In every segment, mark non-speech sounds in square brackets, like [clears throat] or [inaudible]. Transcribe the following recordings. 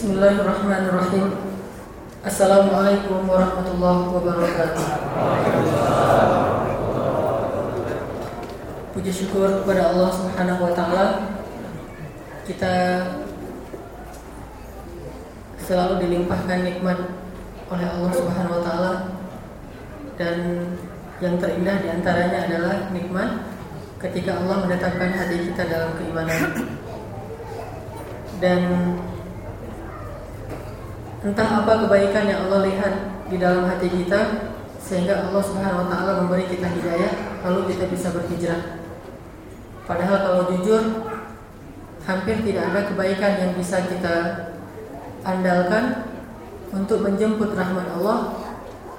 Bismillahirrahmanirrahim. Assalamualaikum warahmatullahi wabarakatuh. Puji syukur kepada Allah Subhanahu wa taala. Kita selalu dilimpahkan nikmat oleh Allah Subhanahu wa taala dan yang terindah di antaranya adalah nikmat ketika Allah menetapkan hati kita dalam keimanan dan entah apa kebaikan yang Allah lihat di dalam hati kita sehingga Allah Subhanahu wa taala memberi kita hidayah lalu kita bisa berhijrah. Padahal kalau jujur hampir tidak ada kebaikan yang bisa kita andalkan untuk menjemput rahmat Allah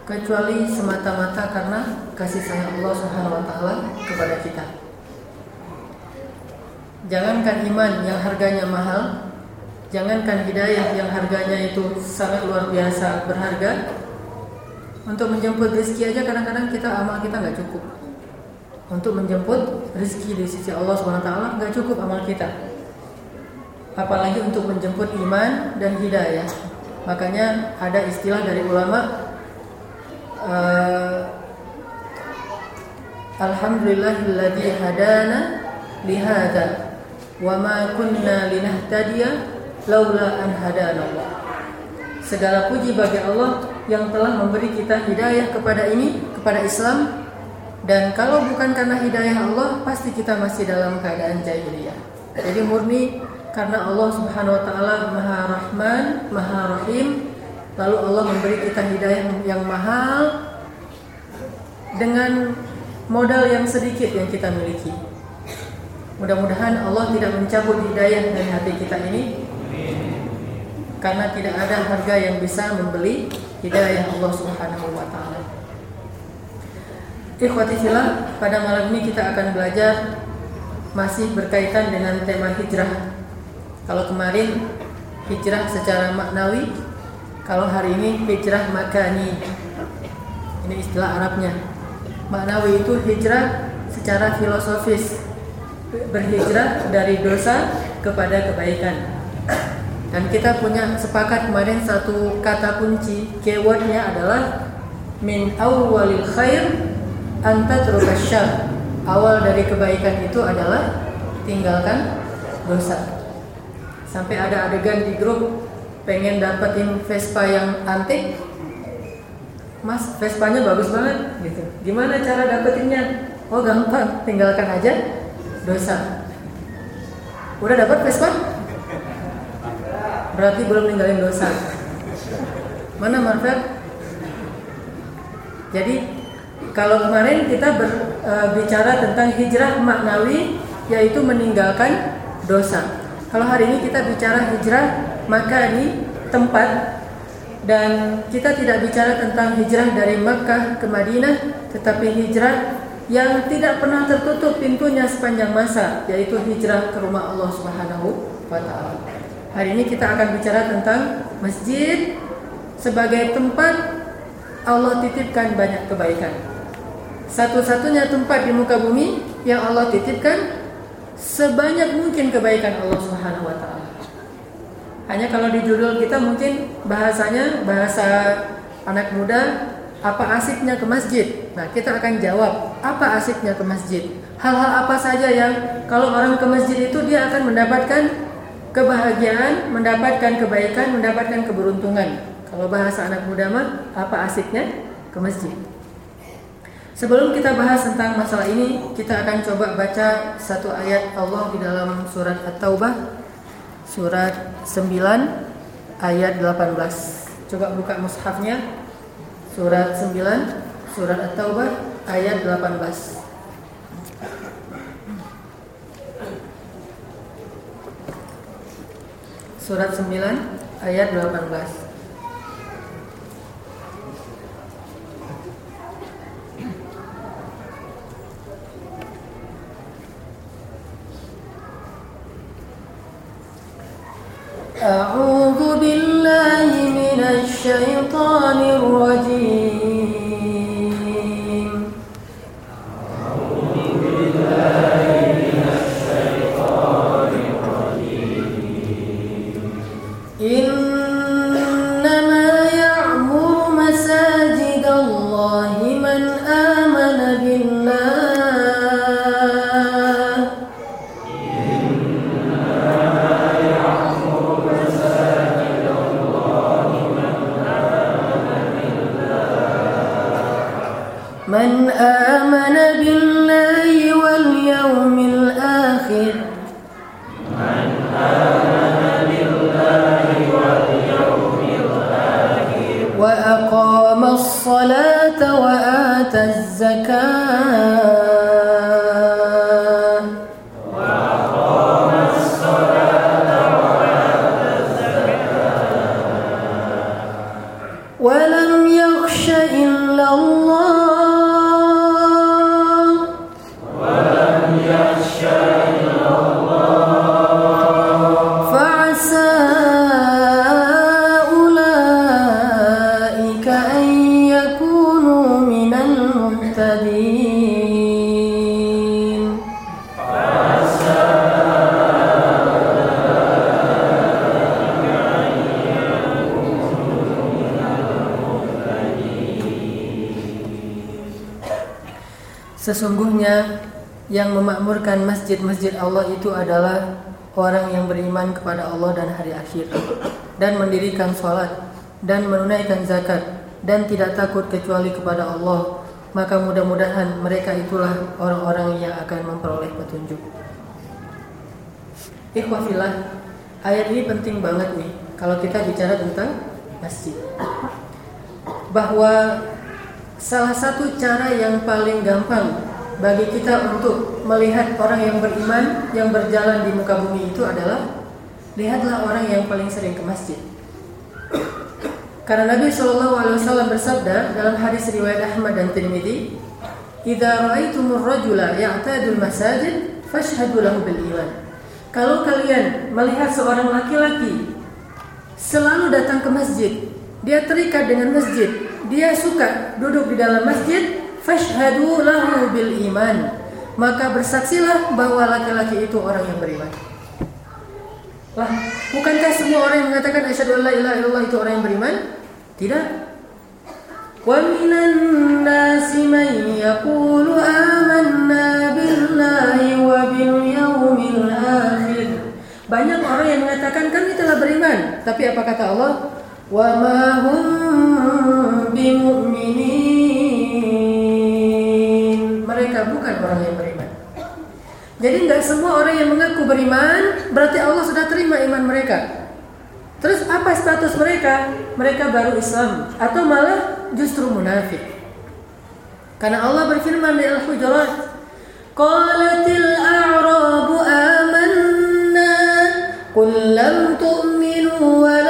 kecuali semata-mata karena kasih sayang Allah Subhanahu wa taala kepada kita. Jangankan iman yang harganya mahal, Jangankan hidayah yang harganya itu sangat luar biasa berharga Untuk menjemput rezeki aja kadang-kadang kita amal kita nggak cukup. Untuk menjemput rezeki di sisi Allah SWT nggak cukup amal kita. Apalagi untuk menjemput iman dan hidayah. Makanya ada istilah dari ulama uh, Alhamdulillahilladzi hadana lihada wa ma kunna linahtadiya laula an hadanallah. Segala puji bagi Allah yang telah memberi kita hidayah kepada ini, kepada Islam. Dan kalau bukan karena hidayah Allah, pasti kita masih dalam keadaan jahiliyah. Jadi murni karena Allah Subhanahu wa taala Maha Rahman, Maha Rahim, lalu Allah memberi kita hidayah yang mahal dengan modal yang sedikit yang kita miliki. Mudah-mudahan Allah tidak mencabut hidayah dari hati kita ini karena tidak ada harga yang bisa membeli hidayah Allah Subhanahu wa taala. Ikhwati fillah, pada malam ini kita akan belajar masih berkaitan dengan tema hijrah. Kalau kemarin hijrah secara maknawi, kalau hari ini hijrah makani. Ini istilah Arabnya. Maknawi itu hijrah secara filosofis. Berhijrah dari dosa kepada kebaikan. Dan kita punya sepakat kemarin satu kata kunci keywordnya adalah min awalil khair anta syar. Awal dari kebaikan itu adalah tinggalkan dosa. Sampai ada adegan di grup pengen dapetin Vespa yang antik, Mas, Vespanya bagus banget gitu. Gimana cara dapetinnya? Oh gampang, tinggalkan aja dosa. Udah dapat Vespa? Berarti belum ninggalin dosa. Mana Marvel? Jadi kalau kemarin kita berbicara e, tentang hijrah maknawi yaitu meninggalkan dosa. Kalau hari ini kita bicara hijrah maka ini tempat dan kita tidak bicara tentang hijrah dari Makkah ke Madinah tetapi hijrah yang tidak pernah tertutup pintunya sepanjang masa yaitu hijrah ke rumah Allah Subhanahu wa taala. Hari ini kita akan bicara tentang masjid sebagai tempat Allah titipkan banyak kebaikan. Satu-satunya tempat di muka bumi yang Allah titipkan sebanyak mungkin kebaikan Allah Subhanahu wa taala. Hanya kalau di judul kita mungkin bahasanya bahasa anak muda apa asiknya ke masjid? Nah, kita akan jawab apa asiknya ke masjid. Hal-hal apa saja yang kalau orang ke masjid itu dia akan mendapatkan kebahagiaan, mendapatkan kebaikan, mendapatkan keberuntungan. Kalau bahasa anak muda mah apa asiknya ke masjid. Sebelum kita bahas tentang masalah ini, kita akan coba baca satu ayat Allah di dalam surat At-Taubah surat 9 ayat 18. Coba buka mushafnya. Surat 9 surat At-Taubah ayat 18. Surat 9 ayat 18. Sesungguhnya yang memakmurkan masjid-masjid Allah itu adalah orang yang beriman kepada Allah dan hari akhir dan mendirikan sholat dan menunaikan zakat dan tidak takut kecuali kepada Allah maka mudah-mudahan mereka itulah orang-orang yang akan memperoleh petunjuk. Ikhwafillah, ayat ini penting banget nih kalau kita bicara tentang masjid. Bahwa salah satu cara yang paling gampang bagi kita untuk melihat orang yang beriman yang berjalan di muka bumi itu adalah lihatlah orang yang paling sering ke masjid. Karena Nabi Shallallahu Alaihi Wasallam bersabda dalam hadis riwayat Ahmad dan Tirmidzi, "Idza ra'aitumur rajula ya'tadul masajid, fashhadu lahu bil iman." Kalau kalian melihat seorang laki-laki selalu datang ke masjid, dia terikat dengan masjid, dia suka duduk di dalam masjid, fashhadu lahu bil iman. Maka bersaksilah bahwa laki-laki itu orang yang beriman. Lah, bukankah semua orang yang mengatakan asyhadu an la ilaha illallah itu orang yang beriman? Tidak. Wa minan nasi man yaqulu amanna billahi wa bil yaumil akhir. Banyak orang yang mengatakan kami telah beriman, tapi apa kata Allah? Wa ma hum bimu'minin. Mereka bukan orang yang beriman. Jadi nggak semua orang yang mengaku beriman berarti Allah sudah terima iman mereka. Terus apa status mereka? Mereka baru Islam atau malah justru munafik. Karena Allah berfirman di Al-Hujurat, "Qalatil a'rabu amanna qul lam tu'minu walakin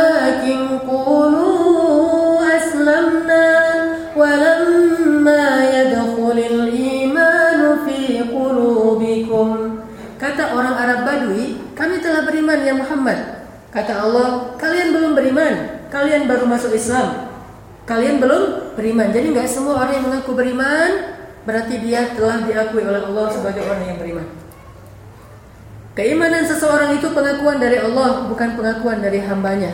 beriman ya Muhammad." Kata Allah, kalian belum beriman, kalian baru masuk Islam. Kalian belum beriman. Jadi nggak semua orang yang mengaku beriman berarti dia telah diakui oleh Allah sebagai orang yang beriman. Keimanan seseorang itu pengakuan dari Allah, bukan pengakuan dari hambanya.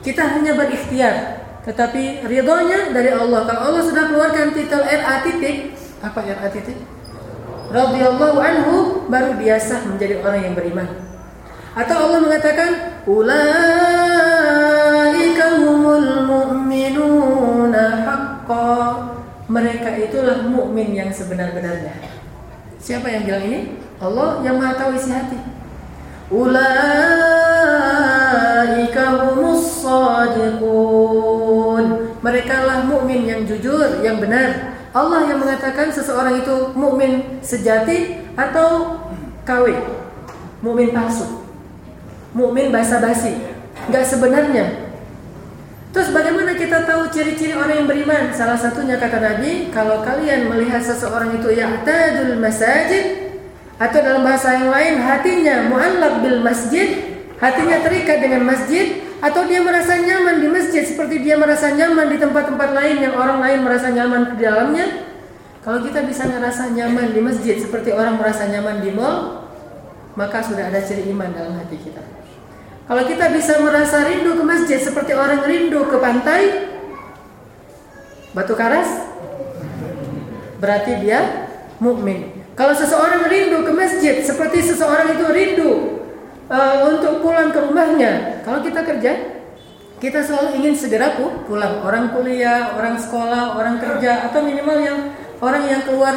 Kita hanya berikhtiar, tetapi ridhonya dari Allah. Kalau Allah sudah keluarkan titel RA titik, apa RA titik? Radhiyallahu anhu baru dia sah menjadi orang yang beriman. Atau Allah mengatakan ulaika mu'minuna haqqan. Mereka itulah mukmin yang sebenar-benarnya. Siapa yang bilang ini? Allah yang Maha tahu isi hati. Ulaika humus sadiqun. Mereka lah mukmin yang jujur, yang benar. Allah yang mengatakan seseorang itu mukmin sejati atau KW, mukmin palsu mukmin basa-basi, nggak sebenarnya. Terus bagaimana kita tahu ciri-ciri orang yang beriman? Salah satunya kata Nabi, kalau kalian melihat seseorang itu ya'tadul masajid atau dalam bahasa yang lain hatinya mu'allaq bil masjid, hatinya terikat dengan masjid atau dia merasa nyaman di masjid seperti dia merasa nyaman di tempat-tempat lain yang orang lain merasa nyaman di dalamnya. Kalau kita bisa merasa nyaman di masjid seperti orang merasa nyaman di mall, maka sudah ada ciri iman dalam hati kita. Kalau kita bisa merasa rindu ke masjid seperti orang rindu ke pantai, Batu Karas, berarti dia mukmin. Kalau seseorang rindu ke masjid seperti seseorang itu rindu uh, untuk pulang ke rumahnya, kalau kita kerja, kita selalu ingin segera pulang. Orang kuliah, orang sekolah, orang kerja, atau minimal yang orang yang keluar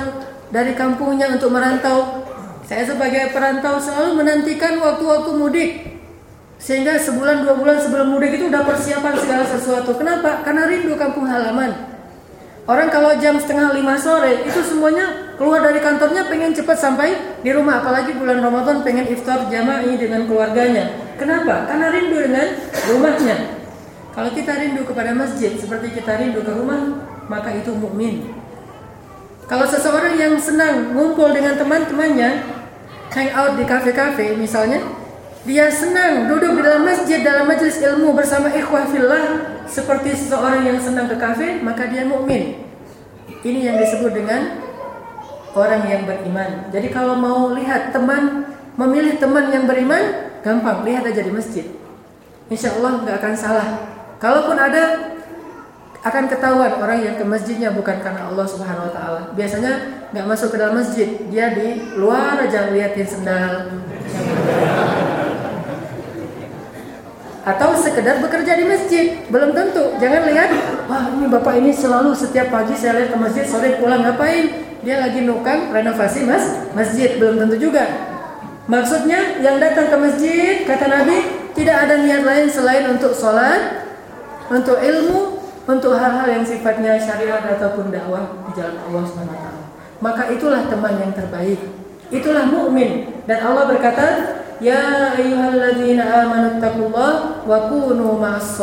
dari kampungnya untuk merantau. Saya sebagai perantau selalu menantikan waktu-waktu mudik. Sehingga sebulan dua bulan sebelum mudik itu udah persiapan segala sesuatu. Kenapa? Karena rindu kampung halaman. Orang kalau jam setengah lima sore itu semuanya keluar dari kantornya pengen cepat sampai di rumah. Apalagi bulan Ramadan pengen iftar jama'i dengan keluarganya. Kenapa? Karena rindu dengan rumahnya. Kalau kita rindu kepada masjid seperti kita rindu ke rumah, maka itu mukmin. Kalau seseorang yang senang ngumpul dengan teman-temannya, hang out di kafe-kafe misalnya, dia senang duduk di dalam masjid dalam majelis ilmu bersama ikhwah fillah seperti seseorang yang senang ke kafe, maka dia mukmin. Ini yang disebut dengan orang yang beriman. Jadi kalau mau lihat teman, memilih teman yang beriman, gampang, lihat aja di masjid. Insya Allah nggak akan salah. Kalaupun ada akan ketahuan orang yang ke masjidnya bukan karena Allah Subhanahu wa taala. Biasanya nggak masuk ke dalam masjid, dia di luar aja liatin sendal. Atau sekedar bekerja di masjid, belum tentu. Jangan lihat, wah ini bapak ini selalu setiap pagi saya lihat ke masjid, sore pulang ngapain? Dia lagi nukang renovasi mas masjid, belum tentu juga. Maksudnya yang datang ke masjid, kata Nabi, tidak ada niat lain selain untuk sholat, untuk ilmu, untuk hal-hal yang sifatnya syariat ataupun dakwah di jalan Allah SWT. Maka itulah teman yang terbaik. Itulah mukmin dan Allah berkata, "Ya ayyuhalladzina amanu taqullah wa kunu ma'as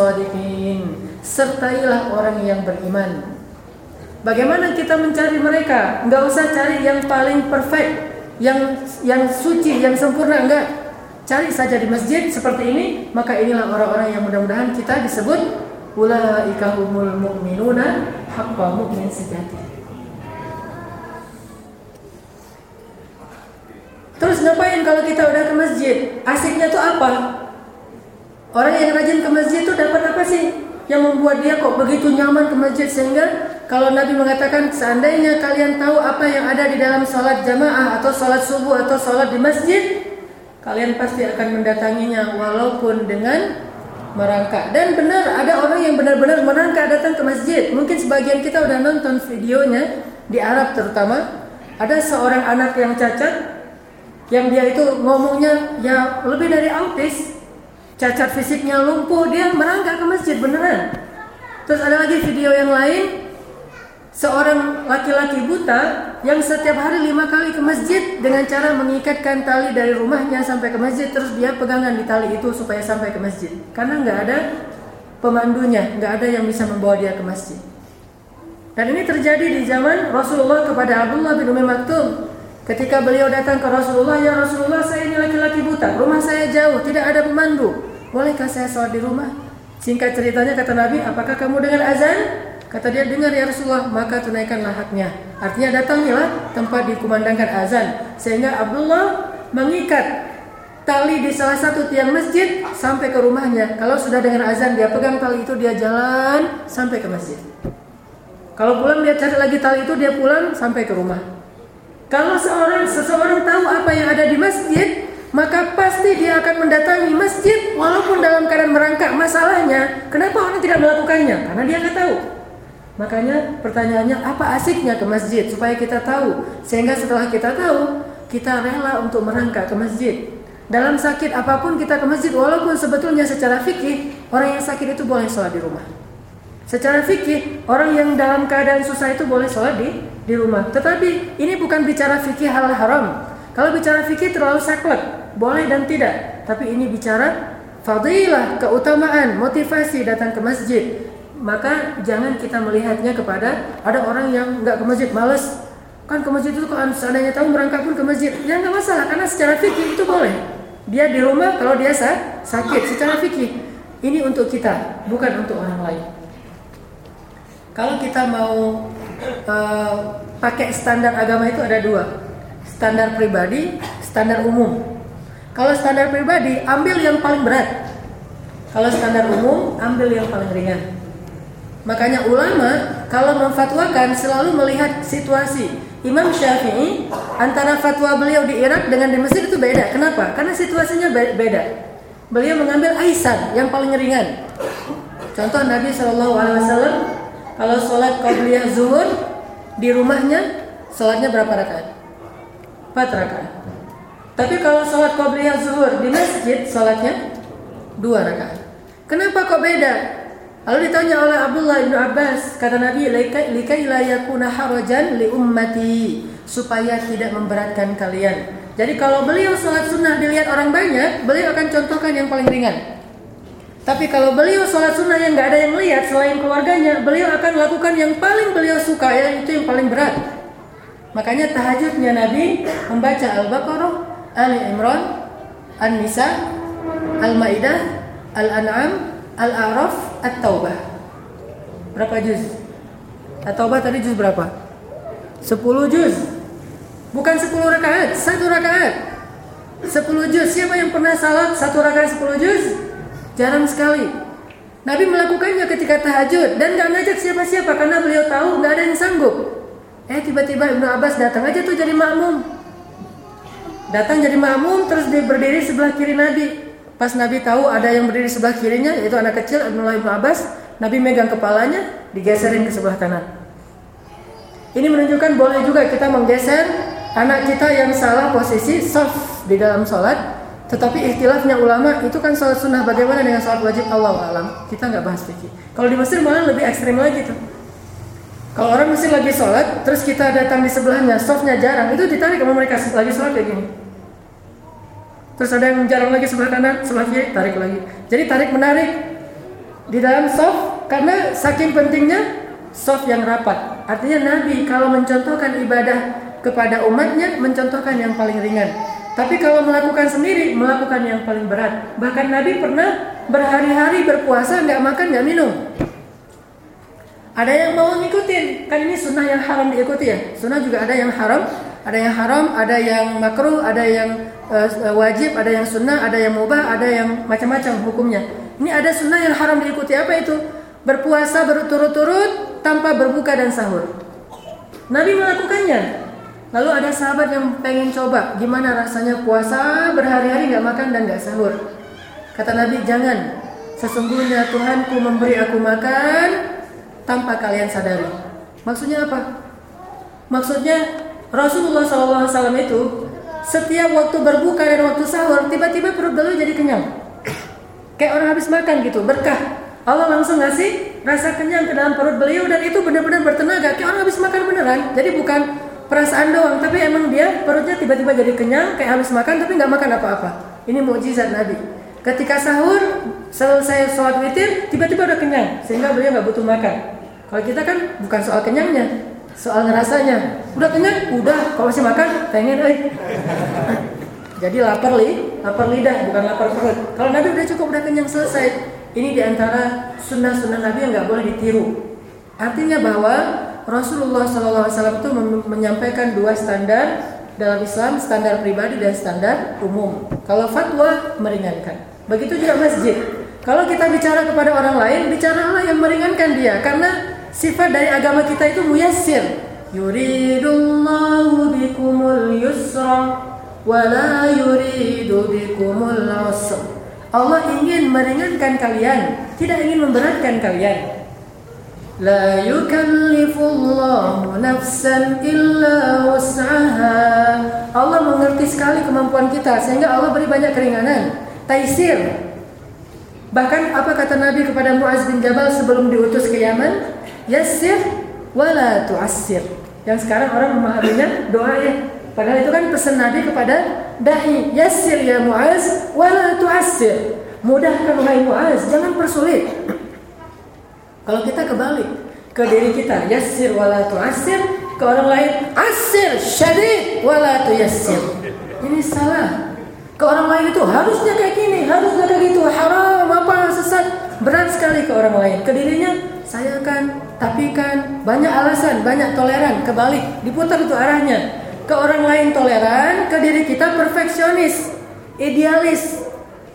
Sertailah orang yang beriman. Bagaimana kita mencari mereka? Enggak usah cari yang paling perfect, yang yang suci, yang sempurna enggak. Cari saja di masjid seperti ini, maka inilah orang-orang yang mudah-mudahan kita disebut ulaika humul mu'minuna haqqa mu'min sejati. Terus ngapain kalau kita udah ke masjid? Asiknya tuh apa? Orang yang rajin ke masjid tuh dapat apa sih? Yang membuat dia kok begitu nyaman ke masjid sehingga kalau Nabi mengatakan seandainya kalian tahu apa yang ada di dalam sholat jamaah atau sholat subuh atau sholat di masjid, kalian pasti akan mendatanginya walaupun dengan merangkak. Dan benar ada orang yang benar-benar merangkak datang ke masjid. Mungkin sebagian kita udah nonton videonya di Arab terutama. Ada seorang anak yang cacat yang dia itu ngomongnya ya lebih dari autis. Cacat fisiknya lumpuh, dia merangkak ke masjid beneran. Terus ada lagi video yang lain. Seorang laki-laki buta yang setiap hari lima kali ke masjid dengan cara mengikatkan tali dari rumahnya sampai ke masjid. Terus dia pegangan di tali itu supaya sampai ke masjid. Karena nggak ada pemandunya nggak ada yang bisa membawa dia ke masjid. Dan ini terjadi di zaman Rasulullah kepada Abdullah bin Umi Maktum ketika beliau datang ke Rasulullah ya Rasulullah saya ini laki-laki buta rumah saya jauh tidak ada pemandu bolehkah saya sholat di rumah singkat ceritanya kata Nabi apakah kamu dengan azan Kata dia dengar ya Rasulullah maka tunaikanlah haknya. Artinya datangilah tempat dikumandangkan azan sehingga Abdullah mengikat tali di salah satu tiang masjid sampai ke rumahnya. Kalau sudah dengar azan dia pegang tali itu dia jalan sampai ke masjid. Kalau pulang dia cari lagi tali itu dia pulang sampai ke rumah. Kalau seorang seseorang tahu apa yang ada di masjid, maka pasti dia akan mendatangi masjid walaupun dalam keadaan merangkak. Masalahnya, kenapa orang tidak melakukannya? Karena dia nggak tahu. Makanya pertanyaannya apa asiknya ke masjid supaya kita tahu sehingga setelah kita tahu kita rela untuk merangkak ke masjid. Dalam sakit apa pun kita ke masjid walaupun sebetulnya secara fikih orang yang sakit itu boleh sholat di rumah. Secara fikih orang yang dalam keadaan susah itu boleh sholat di di rumah. Tetapi ini bukan bicara fikih halal haram. Kalau bicara fikih terlalu saklek, boleh dan tidak. Tapi ini bicara fadilah, keutamaan, motivasi datang ke masjid maka jangan kita melihatnya kepada ada orang yang nggak ke masjid males kan ke masjid itu kan seandainya tahu merangkak pun ke masjid ya nggak masalah karena secara fikih itu boleh dia di rumah kalau dia sakit secara fikih ini untuk kita bukan untuk orang lain kalau kita mau uh, pakai standar agama itu ada dua standar pribadi standar umum kalau standar pribadi ambil yang paling berat kalau standar umum ambil yang paling ringan Makanya ulama kalau memfatwakan selalu melihat situasi. Imam Syafi'i antara fatwa beliau di Irak dengan di Mesir itu beda. Kenapa? Karena situasinya beda. Beliau mengambil aisan yang paling ringan. Contoh Nabi Shallallahu Alaihi Wasallam kalau sholat qabliyah zuhur di rumahnya sholatnya berapa rakaat? Empat rakaat. Tapi kalau sholat qabliyah zuhur di masjid sholatnya dua rakaat. Kenapa kok beda? Lalu ditanya oleh Abdullah bin Abbas, kata Nabi, "Likai harajan li ummati," supaya tidak memberatkan kalian. Jadi kalau beliau sholat sunnah dilihat orang banyak, beliau akan contohkan yang paling ringan. Tapi kalau beliau sholat sunnah yang nggak ada yang lihat selain keluarganya, beliau akan lakukan yang paling beliau suka, ya itu yang paling berat. Makanya tahajudnya Nabi membaca Al-Baqarah, Ali Imran, An-Nisa, Al-Maidah, Al-An'am, Al-A'raf, At-Taubah. Berapa juz? At-Taubah tadi juz berapa? 10 juz. Bukan 10 rakaat, satu rakaat. 10 juz. Siapa yang pernah salat satu rakaat 10 juz? Jarang sekali. Nabi melakukannya ketika tahajud dan gak ngajak siapa-siapa karena beliau tahu gak ada yang sanggup. Eh tiba-tiba Ibnu Abbas datang aja tuh jadi makmum. Datang jadi makmum terus dia berdiri sebelah kiri Nabi. Pas Nabi tahu ada yang berdiri sebelah kirinya yaitu anak kecil Abdullah bin Abbas, Nabi megang kepalanya, digeserin ke sebelah kanan. Ini menunjukkan boleh juga kita menggeser anak kita yang salah posisi soft di dalam sholat. Tetapi ikhtilafnya ulama itu kan sholat sunnah bagaimana dengan sholat wajib Allah alam. Kita nggak bahas fikih. Kalau di Mesir malah lebih ekstrim lagi tuh. Kalau orang Mesir lagi sholat, terus kita datang di sebelahnya, softnya jarang, itu ditarik sama mereka lagi sholat kayak gini. Terus ada yang jarang lagi sebelah kanan, sebelah kiri, tarik lagi. Jadi tarik menarik di dalam soft karena saking pentingnya soft yang rapat. Artinya Nabi kalau mencontohkan ibadah kepada umatnya mencontohkan yang paling ringan. Tapi kalau melakukan sendiri melakukan yang paling berat. Bahkan Nabi pernah berhari-hari berpuasa nggak makan nggak minum. Ada yang mau ngikutin, kan ini sunnah yang haram diikuti ya. Sunnah juga ada yang haram, ada yang haram, ada yang makruh, ada yang uh, wajib, ada yang sunnah, ada yang mubah, ada yang macam-macam hukumnya. Ini ada sunnah yang haram diikuti apa itu? Berpuasa berturut-turut tanpa berbuka dan sahur. Nabi melakukannya. Lalu ada sahabat yang pengen coba gimana rasanya puasa berhari-hari nggak makan dan nggak sahur. Kata Nabi jangan. Sesungguhnya Tuhanku memberi aku makan tanpa kalian sadari. Maksudnya apa? Maksudnya Rasulullah SAW itu setiap waktu berbuka dan waktu sahur tiba-tiba perut beliau jadi kenyang. Kayak orang habis makan gitu, berkah. Allah langsung ngasih rasa kenyang ke dalam perut beliau dan itu benar-benar bertenaga. Kayak orang habis makan beneran. Jadi bukan perasaan doang, tapi emang dia perutnya tiba-tiba jadi kenyang kayak habis makan tapi nggak makan apa-apa. Ini mukjizat Nabi. Ketika sahur selesai sholat witir tiba-tiba udah kenyang sehingga beliau nggak butuh makan. Kalau kita kan bukan soal kenyangnya, soal ngerasanya. Udah kenyang? Udah. Kalau masih makan, pengen eh. [laughs] Jadi lapar li, lapar lidah bukan lapar perut. Kalau Nabi udah cukup udah kenyang selesai. Ini di antara sunnah-sunnah Nabi yang nggak boleh ditiru. Artinya bahwa Rasulullah SAW itu menyampaikan dua standar dalam Islam, standar pribadi dan standar umum. Kalau fatwa meringankan. Begitu juga masjid. Kalau kita bicara kepada orang lain, bicaralah yang meringankan dia karena sifat dari agama kita itu muyassir. Yuridullahu bikumul yusra wa la yuridu bikumul usra. Allah ingin meringankan kalian, tidak ingin memberatkan kalian. La yukallifullahu nafsan illa wus'aha. Allah mengerti sekali kemampuan kita sehingga Allah beri banyak keringanan. Taisir. Bahkan apa kata Nabi kepada Muaz bin Jabal sebelum diutus ke Yaman? Yassir wala tu'assir. Yang sekarang orang memahaminya doa ya. Padahal itu kan pesan Nabi kepada dahi. Yassir ya Muaz wala tu'assir. Mudahkan wahai Muaz, jangan persulit. Kalau kita kebalik ke diri kita, yassir wala tu'assir, ke orang lain, asir syadid wala tuyassir. Ini salah. Ke orang lain itu harusnya kayak gini, harusnya kayak gitu, haram apa sesat, berat sekali ke orang lain. Ke dirinya saya kan, tapi kan banyak alasan, banyak toleran, kebalik, diputar itu arahnya. Ke orang lain toleran, ke diri kita perfeksionis, idealis,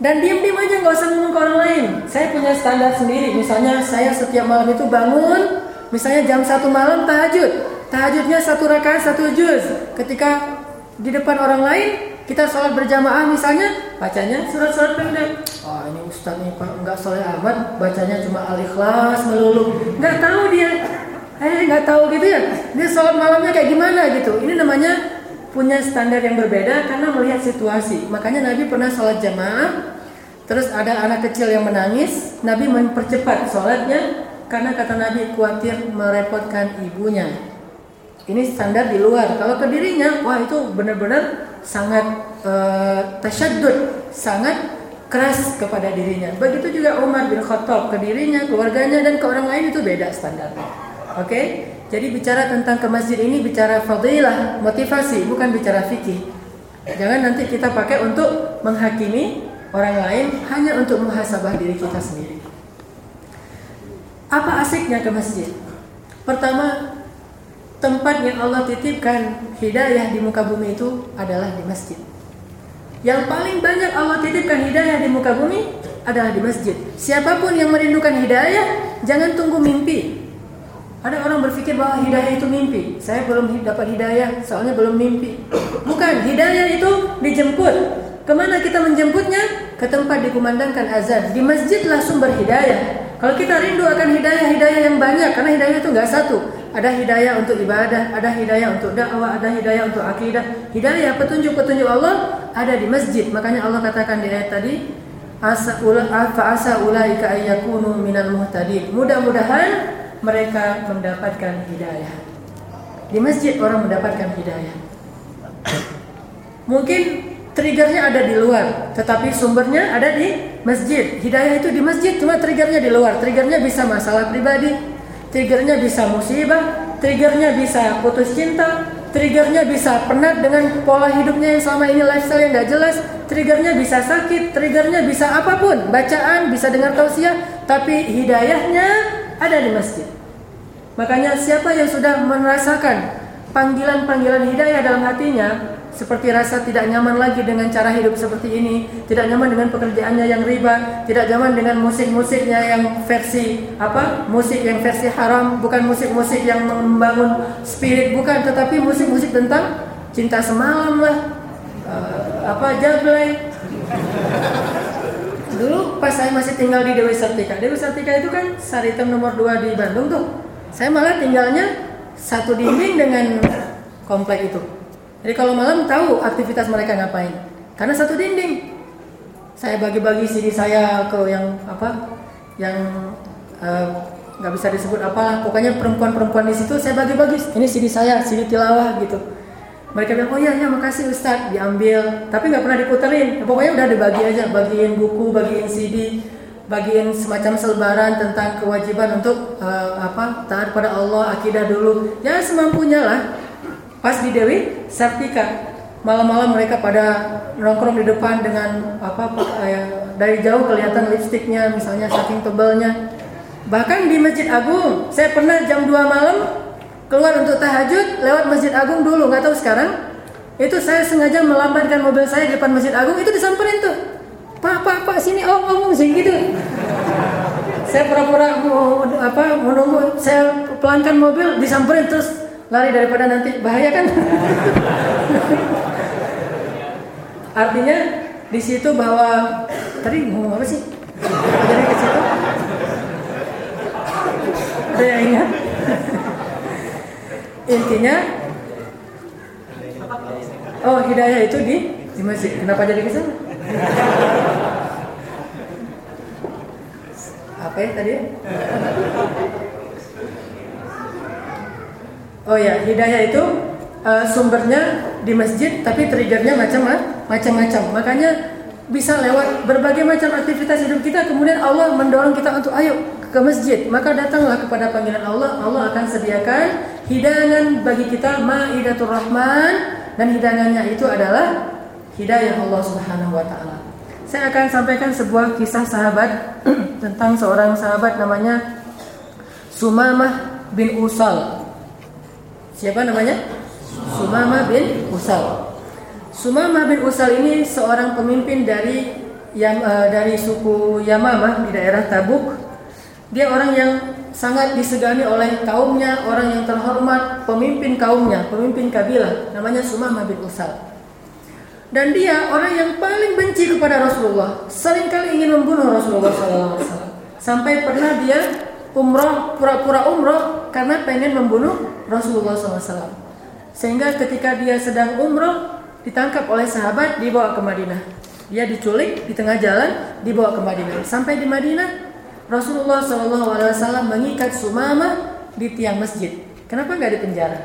dan diam-diam aja nggak usah ngomong ke orang lain. Saya punya standar sendiri. Misalnya saya setiap malam itu bangun, misalnya jam satu malam tahajud. Tahajudnya satu rakaat satu juz. Ketika di depan orang lain, kita sholat berjamaah misalnya, bacanya surat-surat pendek. Oh ini ustaz pak nggak soleh amat, bacanya cuma al-ikhlas melulu. Nggak tahu dia, eh nggak tahu gitu ya. Dia sholat malamnya kayak gimana gitu. Ini namanya punya standar yang berbeda karena melihat situasi. Makanya Nabi pernah sholat jamaah, Terus ada anak kecil yang menangis, Nabi mempercepat sholatnya karena kata Nabi khawatir merepotkan ibunya. Ini standar di luar. Kalau ke dirinya, wah itu benar-benar sangat uh, tasyadud, sangat keras kepada dirinya. Begitu juga Umar bin Khattab ke dirinya, keluarganya dan ke orang lain itu beda standarnya. Oke? Okay? Jadi bicara tentang ke masjid ini bicara fadilah, motivasi, bukan bicara fikih. Jangan nanti kita pakai untuk menghakimi orang lain hanya untuk muhasabah diri kita sendiri. Apa asiknya ke masjid? Pertama, tempat yang Allah titipkan hidayah di muka bumi itu adalah di masjid. Yang paling banyak Allah titipkan hidayah di muka bumi adalah di masjid. Siapa pun yang merindukan hidayah, jangan tunggu mimpi. Ada orang berpikir bahwa hidayah itu mimpi. Saya belum dapat hidayah, soalnya belum mimpi. Bukan, hidayah itu dijemput. Ke mana kita menjemputnya? Ke tempat dikumandangkan azan. Di masjidlah sumber hidayah. Kalau kita rindu akan hidayah-hidayah yang banyak, karena hidayah itu nggak satu. Ada hidayah untuk ibadah, ada hidayah untuk dakwah, ada hidayah untuk akidah. Hidayah petunjuk-petunjuk Allah ada di masjid. Makanya Allah katakan di ayat tadi, asa asa ulaika ayyakunu minal muhtadin. Mudah-mudahan mereka mendapatkan hidayah. Di masjid orang mendapatkan hidayah. Mungkin triggernya ada di luar, tetapi sumbernya ada di masjid. Hidayah itu di masjid, cuma triggernya di luar. Triggernya bisa masalah pribadi, triggernya bisa musibah, triggernya bisa putus cinta, triggernya bisa penat dengan pola hidupnya yang selama ini lifestyle yang nggak jelas, triggernya bisa sakit, triggernya bisa apa pun, bacaan, bisa dengar tausiah, tapi hidayahnya ada di masjid. Makanya siapa yang sudah merasakan panggilan-panggilan hidayah dalam hatinya, seperti rasa tidak nyaman lagi dengan cara hidup seperti ini, tidak nyaman dengan pekerjaannya yang riba, tidak nyaman dengan musik-musiknya yang versi apa? Musik yang versi haram, bukan musik-musik yang membangun spirit bukan, tetapi musik-musik tentang cinta semalam lah. Uh, apa jablay. Dulu pas saya masih tinggal di Dewi Sartika. Dewi Sartika itu kan Saritem nomor 2 di Bandung tuh. Saya malah tinggalnya satu dinding dengan komplek itu. Jadi kalau malam tahu aktivitas mereka ngapain. Karena satu dinding. Saya bagi-bagi CD saya ke yang apa? Yang eh, nggak uh, bisa disebut apalah. Pokoknya perempuan-perempuan di situ saya bagi-bagi. Ini CD saya, CD tilawah gitu. Mereka bilang, oh iya, ya makasih Ustadz, diambil. Tapi nggak pernah diputerin. Pokoknya udah dibagi aja, bagiin buku, bagiin CD, bagiin semacam selebaran tentang kewajiban untuk uh, apa taat pada Allah, akidah dulu. Ya semampunya lah. Pas di Dewi Sartika malam-malam mereka pada nongkrong di depan dengan apa ya, dari jauh kelihatan lipstiknya misalnya saking tebalnya. Bahkan di Masjid Agung, saya pernah jam 2 malam keluar untuk tahajud lewat Masjid Agung dulu, nggak tahu sekarang. Itu saya sengaja melambatkan mobil saya di depan Masjid Agung, itu disamperin tuh. Pak, pak, pak, sini om, om, sini gitu. Saya pura-pura mau apa menunggu, saya pelankan mobil, disamperin terus lari daripada nanti bahaya kan [laughs] artinya di situ bahwa tadi ngomong apa sih jadi ada yang ingat intinya oh hidayah itu di di masjid. Kenapa jadi ke sana apa ya tadi? Oh ya, hidayah itu uh, sumbernya di masjid, tapi triggernya macam macam-macam. Makanya bisa lewat berbagai macam aktivitas hidup kita, kemudian Allah mendorong kita untuk ayo ke masjid. Maka datanglah kepada panggilan Allah, Allah akan sediakan hidangan bagi kita maidatul rahman dan hidangannya itu adalah hidayah Allah Subhanahu wa taala. Saya akan sampaikan sebuah kisah sahabat [clears throat] tentang seorang sahabat namanya Sumamah bin Usal Siapa namanya? Sumama bin Usal. Sumama bin Usal ini seorang pemimpin dari yang uh, dari suku Yamamah di daerah Tabuk. Dia orang yang sangat disegani oleh kaumnya, orang yang terhormat, pemimpin kaumnya, pemimpin kabilah, namanya Sumama bin Usal. Dan dia orang yang paling benci kepada Rasulullah, sering kali ingin membunuh Rasulullah SAW. Sampai pernah dia umroh pura-pura umroh karena pengen membunuh Rasulullah SAW. Sehingga ketika dia sedang umroh ditangkap oleh sahabat dibawa ke Madinah. Dia diculik di tengah jalan, dibawa ke Madinah. Sampai di Madinah, Rasulullah SAW mengikat Sumama di tiang masjid. Kenapa nggak di penjara?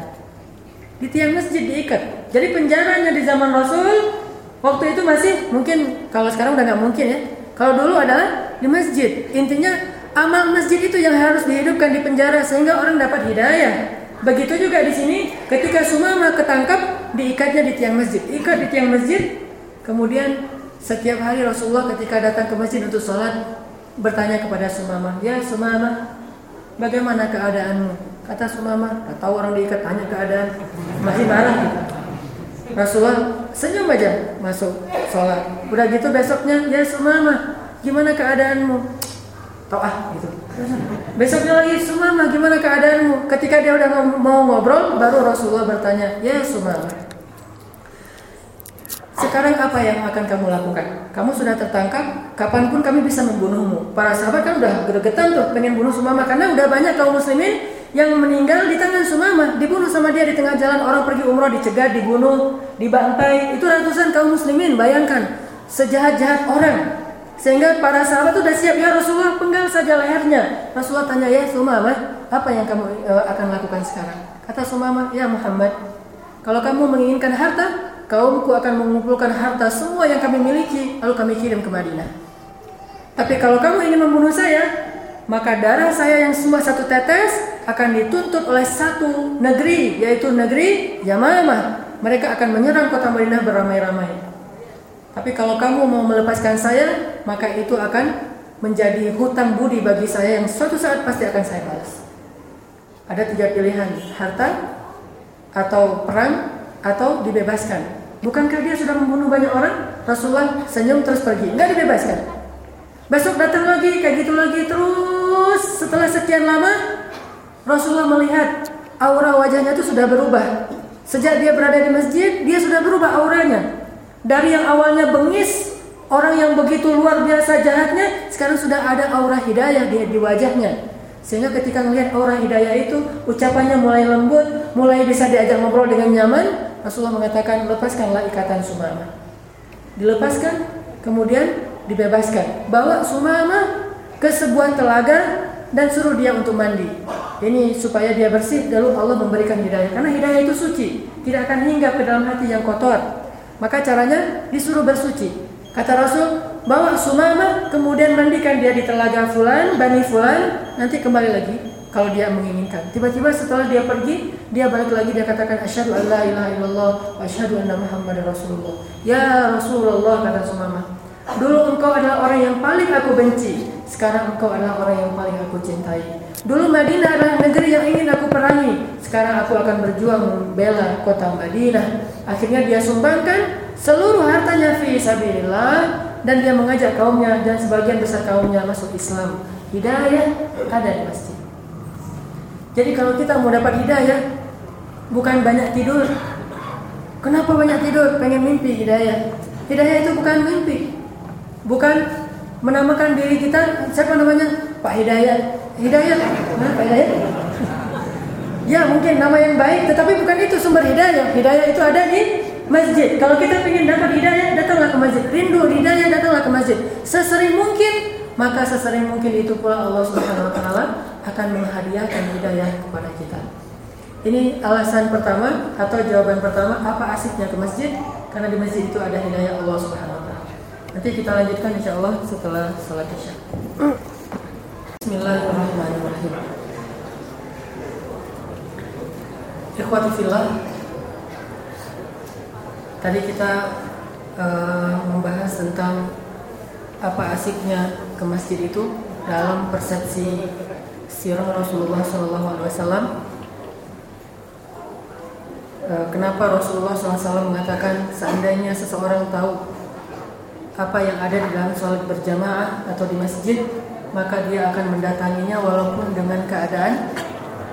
Di tiang masjid diikat. Jadi penjaranya di zaman Rasul waktu itu masih mungkin kalau sekarang udah nggak mungkin ya. Kalau dulu adalah di masjid. Intinya amal masjid itu yang harus dihidupkan di penjara sehingga orang dapat hidayah. Begitu juga di sini ketika Sumama ketangkap diikatnya di tiang masjid. Ikat di tiang masjid. Kemudian setiap hari Rasulullah ketika datang ke masjid untuk sholat bertanya kepada Sumama, "Ya Sumama, bagaimana keadaanmu?" Kata Sumama, "Tak tahu orang diikat tanya keadaan." Masih marah Rasulullah senyum aja masuk sholat. Udah gitu besoknya, "Ya Sumama, gimana keadaanmu?" Tau ah gitu. Besoknya lagi Sumama gimana keadaanmu? Ketika dia udah mau ngobrol, baru Rasulullah bertanya, ya Sumama. Sekarang apa yang akan kamu lakukan? Kamu sudah tertangkap, kapan pun kami bisa membunuhmu. Para sahabat kan udah gregetan tuh pengen bunuh Sumama karena udah banyak kaum muslimin yang meninggal di tangan Sumama, dibunuh sama dia di tengah jalan orang pergi umroh dicegat, dibunuh, dibantai. Itu ratusan kaum muslimin, bayangkan sejahat-jahat orang sehingga para sahabat sudah siap ya Rasulullah penggal saja lehernya. Rasulullah tanya ya Sumama, apa yang kamu e, akan lakukan sekarang? Kata Sumama, ya Muhammad, kalau kamu menginginkan harta, kaumku akan mengumpulkan harta semua yang kami miliki, lalu kami kirim ke Madinah. Tapi kalau kamu ingin membunuh saya, maka darah saya yang semua satu tetes akan dituntut oleh satu negeri, yaitu negeri Yamamah. Mereka akan menyerang kota Madinah beramai-ramai. Tapi kalau kamu mau melepaskan saya, maka itu akan menjadi hutang budi bagi saya yang suatu saat pasti akan saya balas. Ada tiga pilihan, harta, atau perang, atau dibebaskan. Bukankah dia sudah membunuh banyak orang? Rasulullah senyum terus pergi, nggak dibebaskan. Besok datang lagi, kayak gitu lagi terus. Setelah sekian lama, Rasulullah melihat aura wajahnya itu sudah berubah. Sejak dia berada di masjid, dia sudah berubah auranya. Dari yang awalnya bengis, orang yang begitu luar biasa jahatnya, sekarang sudah ada aura hidayah di, di wajahnya. Sehingga ketika melihat aura hidayah itu, ucapannya mulai lembut, mulai bisa diajak ngobrol dengan nyaman. Rasulullah mengatakan, lepaskanlah ikatan Sumama. Dilepaskan, kemudian dibebaskan. Bawa Sumama ke sebuah telaga dan suruh dia untuk mandi. Ini supaya dia bersih, lalu Allah memberikan hidayah. Karena hidayah itu suci, tidak akan hingga ke dalam hati yang kotor. Maka caranya disuruh bersuci. Kata Rasul, bawa Sumama, kemudian mandikan dia di telaga Fulan, Bani Fulan, nanti kembali lagi kalau dia menginginkan. Tiba-tiba setelah dia pergi, dia balik lagi dia katakan asyhadu an la ilaha illallah wa asyhadu anna muhammadar rasulullah. Ya Rasulullah kata Sumama. Dulu engkau adalah orang yang paling aku benci, sekarang engkau adalah orang yang paling aku cintai. Dulu Madinah adalah negeri yang ingin aku perangi. Sekarang aku akan berjuang membela kota Madinah. Akhirnya dia sumbangkan seluruh hartanya fi sabilillah dan dia mengajak kaumnya dan sebagian besar kaumnya masuk Islam. Hidayah ada di masjid. Jadi kalau kita mau dapat hidayah bukan banyak tidur. Kenapa banyak tidur? Pengen mimpi hidayah. Hidayah itu bukan mimpi. Bukan menamakan diri kita siapa namanya? Pak Hidayat Hidayat, nah, hidayat? Ya mungkin nama yang baik, tetapi bukan itu sumber hidayah. Hidayah itu ada di masjid. Kalau kita ingin dapat hidayah, datanglah ke masjid. Rindu hidayah, datanglah ke masjid. Sesering mungkin, maka sesering mungkin itu pula Allah Subhanahu Wa Taala akan menghadiahkan hidayah kepada kita. Ini alasan pertama atau jawaban pertama apa asiknya ke masjid? Karena di masjid itu ada hidayah Allah Subhanahu Wa Taala. Nanti kita lanjutkan insya Allah setelah salat isya. Bismillahirrahmanirrahim. Ikhwati fillah. Tadi kita uh, membahas tentang apa asiknya ke masjid itu dalam persepsi sirah Rasulullah SAW. Uh, kenapa Rasulullah SAW mengatakan seandainya seseorang tahu apa yang ada di dalam sholat berjamaah atau di masjid maka dia akan mendatanginya walaupun dengan keadaan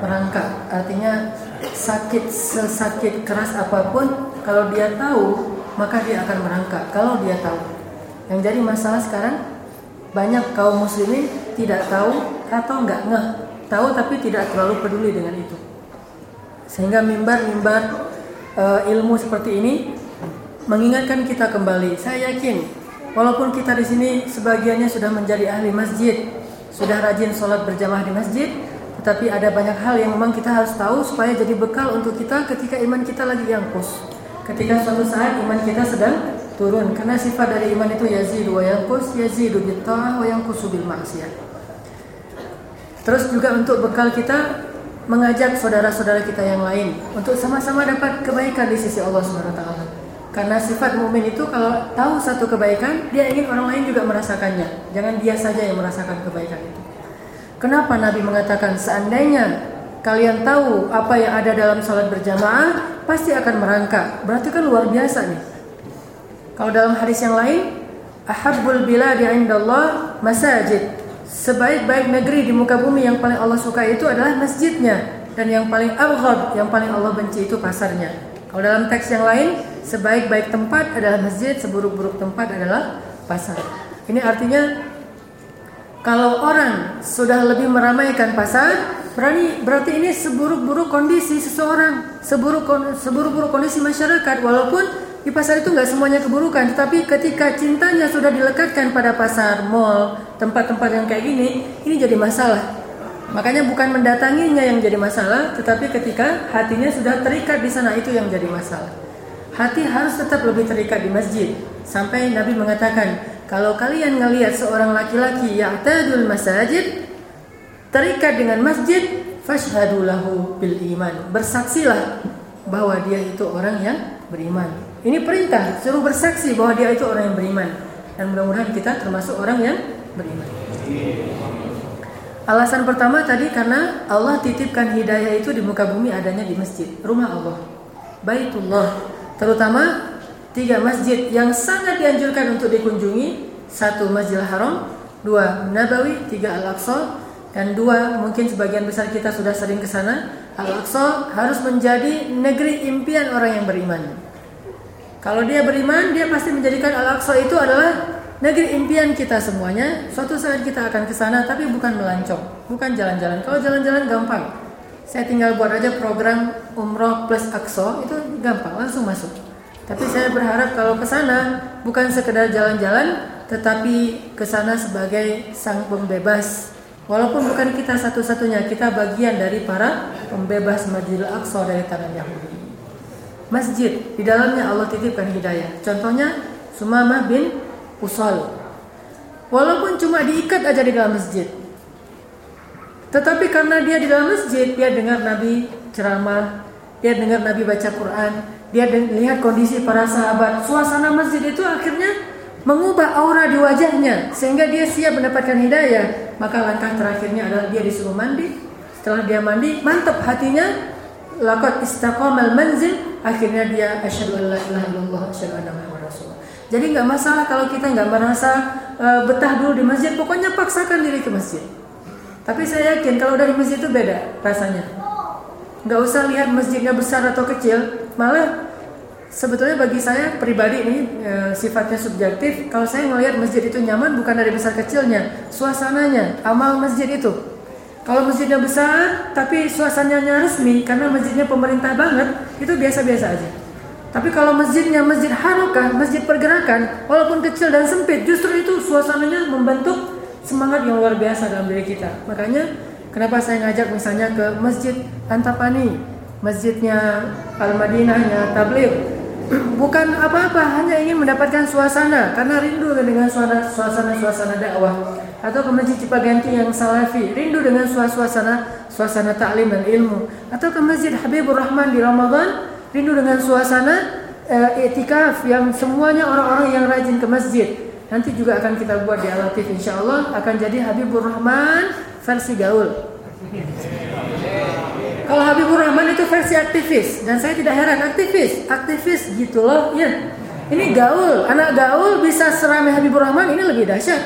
merangkak. Artinya sakit sesakit keras apa pun kalau dia tahu maka dia akan merangkak kalau dia tahu. Yang jadi masalah sekarang banyak kaum muslimin tidak tahu atau nggak ngeh tahu tapi tidak terlalu peduli dengan itu sehingga mimbar-mimbar e, ilmu seperti ini mengingatkan kita kembali saya yakin walaupun kita di sini sebagiannya sudah menjadi ahli masjid, sudah rajin sholat berjamaah di masjid, tetapi ada banyak hal yang memang kita harus tahu supaya jadi bekal untuk kita ketika iman kita lagi yangkus. Ketika suatu saat iman kita sedang turun karena sifat dari iman itu yazidu wa yanqus yazidu bit ta'ah wa yanqusu bil maksiyah. Terus juga untuk bekal kita mengajak saudara-saudara kita yang lain untuk sama-sama dapat kebaikan di sisi Allah Subhanahu wa taala. Karena sifat mukmin itu kalau tahu satu kebaikan, dia ingin orang lain juga merasakannya. Jangan dia saja yang merasakan kebaikan itu. Kenapa Nabi mengatakan seandainya kalian tahu apa yang ada dalam salat berjamaah, pasti akan merangkak. Berarti kan luar biasa nih. Kalau dalam hadis yang lain, ahabbul biladi indallah masajid. Sebaik-baik negeri di muka bumi yang paling Allah suka itu adalah masjidnya dan yang paling abghad, yang paling Allah benci itu pasarnya. Kalau dalam teks yang lain, sebaik-baik tempat adalah masjid, seburuk-buruk tempat adalah pasar. Ini artinya kalau orang sudah lebih meramaikan pasar, berani berarti ini seburuk-buruk kondisi seseorang, seburuk seburuk-buruk kondisi masyarakat walaupun di pasar itu nggak semuanya keburukan, tetapi ketika cintanya sudah dilekatkan pada pasar, mall, tempat-tempat yang kayak gini, ini jadi masalah. Makanya bukan mendatanginya yang jadi masalah, tetapi ketika hatinya sudah terikat di sana itu yang jadi masalah. Hati harus tetap lebih terikat di masjid. Sampai Nabi mengatakan, kalau kalian ngelihat seorang laki-laki yang tadul masajid terikat dengan masjid, fashhadu lahu bil iman. Bersaksilah bahwa dia itu orang yang beriman. Ini perintah, suruh bersaksi bahwa dia itu orang yang beriman. Dan mudah-mudahan kita termasuk orang yang beriman. Alasan pertama tadi karena Allah titipkan hidayah itu di muka bumi adanya di masjid, rumah Allah. Baitullah, terutama tiga masjid yang sangat dianjurkan untuk dikunjungi. Satu Masjidil Haram, dua Nabawi, tiga Al-Aqsa, dan dua mungkin sebagian besar kita sudah sering ke sana. Al-Aqsa harus menjadi negeri impian orang yang beriman. Kalau dia beriman, dia pasti menjadikan Al-Aqsa itu adalah negeri impian kita semuanya. Suatu saat kita akan ke sana tapi bukan melancong, bukan jalan-jalan. Kalau jalan-jalan gampang. Saya tinggal buat aja program umroh plus akso itu gampang, langsung masuk. Tapi saya berharap kalau ke sana bukan sekedar jalan-jalan, tetapi ke sana sebagai sang pembebas. Walaupun bukan kita satu-satunya, kita bagian dari para pembebas Masjidil Aqsa dari tangan Yahudi. Masjid di dalamnya Allah titipkan hidayah. Contohnya Sumamah bin usal. Walaupun cuma diikat aja di dalam masjid. Tetapi karena dia di dalam masjid, dia dengar Nabi ceramah, dia dengar Nabi baca Quran, dia lihat kondisi para sahabat. Suasana masjid itu akhirnya mengubah aura di wajahnya sehingga dia siap mendapatkan hidayah. Maka langkah terakhirnya adalah dia disuruh mandi. Setelah dia mandi, mantap hatinya. Lakot istiqamal manzil. Akhirnya dia asyhadu an la ilaha illallah asyhadu anna jadi nggak masalah kalau kita nggak merasa uh, betah dulu di masjid, pokoknya paksakan diri ke masjid. Tapi saya yakin kalau dari masjid itu beda rasanya. Nggak usah lihat masjidnya besar atau kecil, malah sebetulnya bagi saya pribadi ini e, sifatnya subjektif. Kalau saya ngelihat masjid itu nyaman bukan dari besar kecilnya, suasananya, amal masjid itu. Kalau masjidnya besar tapi suasananya resmi karena masjidnya pemerintah banget, itu biasa-biasa aja. Tapi kalau masjidnya masjid harokah, masjid pergerakan, walaupun kecil dan sempit, justru itu suasananya membentuk semangat yang luar biasa dalam diri kita. Makanya kenapa saya ngajak misalnya ke masjid Antapani, masjidnya Al-Madinahnya Tabligh. [clears throat] Bukan apa-apa, hanya ingin mendapatkan suasana karena rindu dengan suasana-suasana dakwah atau ke masjid Cipaganti yang salafi, rindu dengan suasana suasana taklim dan ilmu atau ke masjid Habibur Rahman di Ramadan rindu dengan suasana uh, etikaf yang semuanya orang-orang yang rajin ke masjid. Nanti juga akan kita buat di Alatif insya Allah akan jadi Habibur Rahman versi gaul. Kalau Habibur Rahman itu versi aktivis dan saya tidak heran aktivis, aktivis gitu loh, ya. Ini gaul, anak gaul bisa seramai Habibur Rahman ini lebih dahsyat.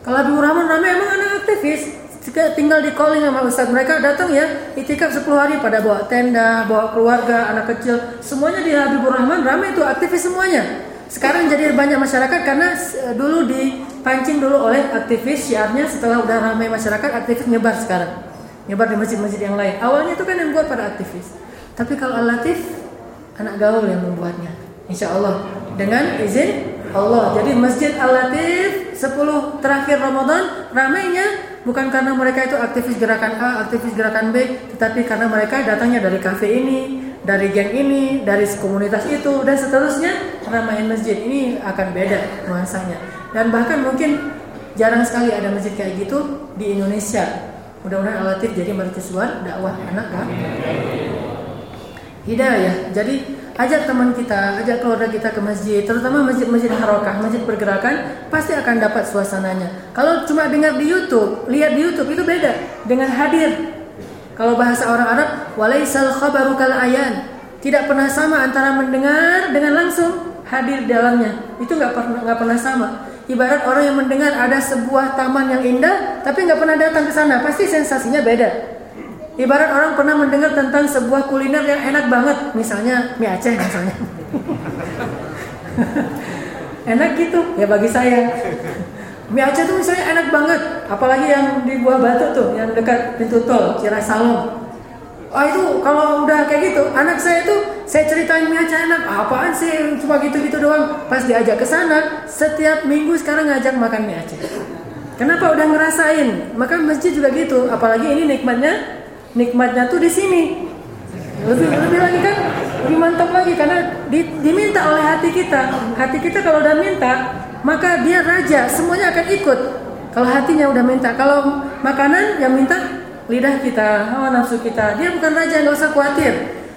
Kalau Habibur Rahman ramai emang anak aktivis, tinggal di calling sama ustadz mereka datang ya itikaf 10 hari pada bawa tenda bawa keluarga anak kecil semuanya di Habibur Rahman ramai itu aktivis semuanya sekarang jadi banyak masyarakat karena dulu dipancing dulu oleh aktivis syiarnya setelah udah ramai masyarakat aktivis nyebar sekarang. Nyebar di masjid-masjid yang lain. Awalnya itu kan yang buat para aktivis. Tapi kalau al-latif anak gaul yang membuatnya. Insya Allah. Dengan izin Allah. Jadi Masjid Al-Latif 10 terakhir Ramadan ramainya bukan karena mereka itu aktivis gerakan A, aktivis gerakan B, tetapi karena mereka datangnya dari kafe ini, dari geng ini, dari komunitas itu dan seterusnya ramaiin masjid ini akan beda nuansanya. Dan bahkan mungkin jarang sekali ada masjid kayak gitu di Indonesia. Mudah-mudahan Al-Latif jadi mercusuar dakwah anak kan. Hidayah. Jadi ajak teman kita, ajak keluarga kita ke masjid, terutama masjid-masjid harokah, masjid pergerakan, pasti akan dapat suasananya. Kalau cuma dengar di YouTube, lihat di YouTube itu beda dengan hadir. Kalau bahasa orang Arab, walaisal khabaru kal ayan. Tidak pernah sama antara mendengar dengan langsung hadir dalamnya. Itu nggak pernah nggak pernah sama. Ibarat orang yang mendengar ada sebuah taman yang indah, tapi nggak pernah datang ke sana, pasti sensasinya beda. Ibarat orang pernah mendengar tentang sebuah kuliner yang enak banget, misalnya mie Aceh misalnya. [laughs] enak gitu ya bagi saya. Mie Aceh tuh misalnya enak banget, apalagi yang di Buah Batu tuh, yang dekat pintu tol Cirasalom. Oh itu kalau udah kayak gitu, anak saya tuh saya ceritain mie Aceh enak, apaan sih cuma gitu-gitu doang. Pas diajak ke sana, setiap minggu sekarang ngajak makan mie Aceh. Kenapa udah ngerasain? Maka masjid juga gitu, apalagi ini nikmatnya nikmatnya tuh di sini lebih lebih lagi kan lebih mantap lagi karena di, diminta oleh hati kita hati kita kalau udah minta maka dia raja semuanya akan ikut. Kalau hatinya udah minta kalau makanan yang minta lidah kita hawa nafsu kita. Dia bukan raja nggak usah khawatir.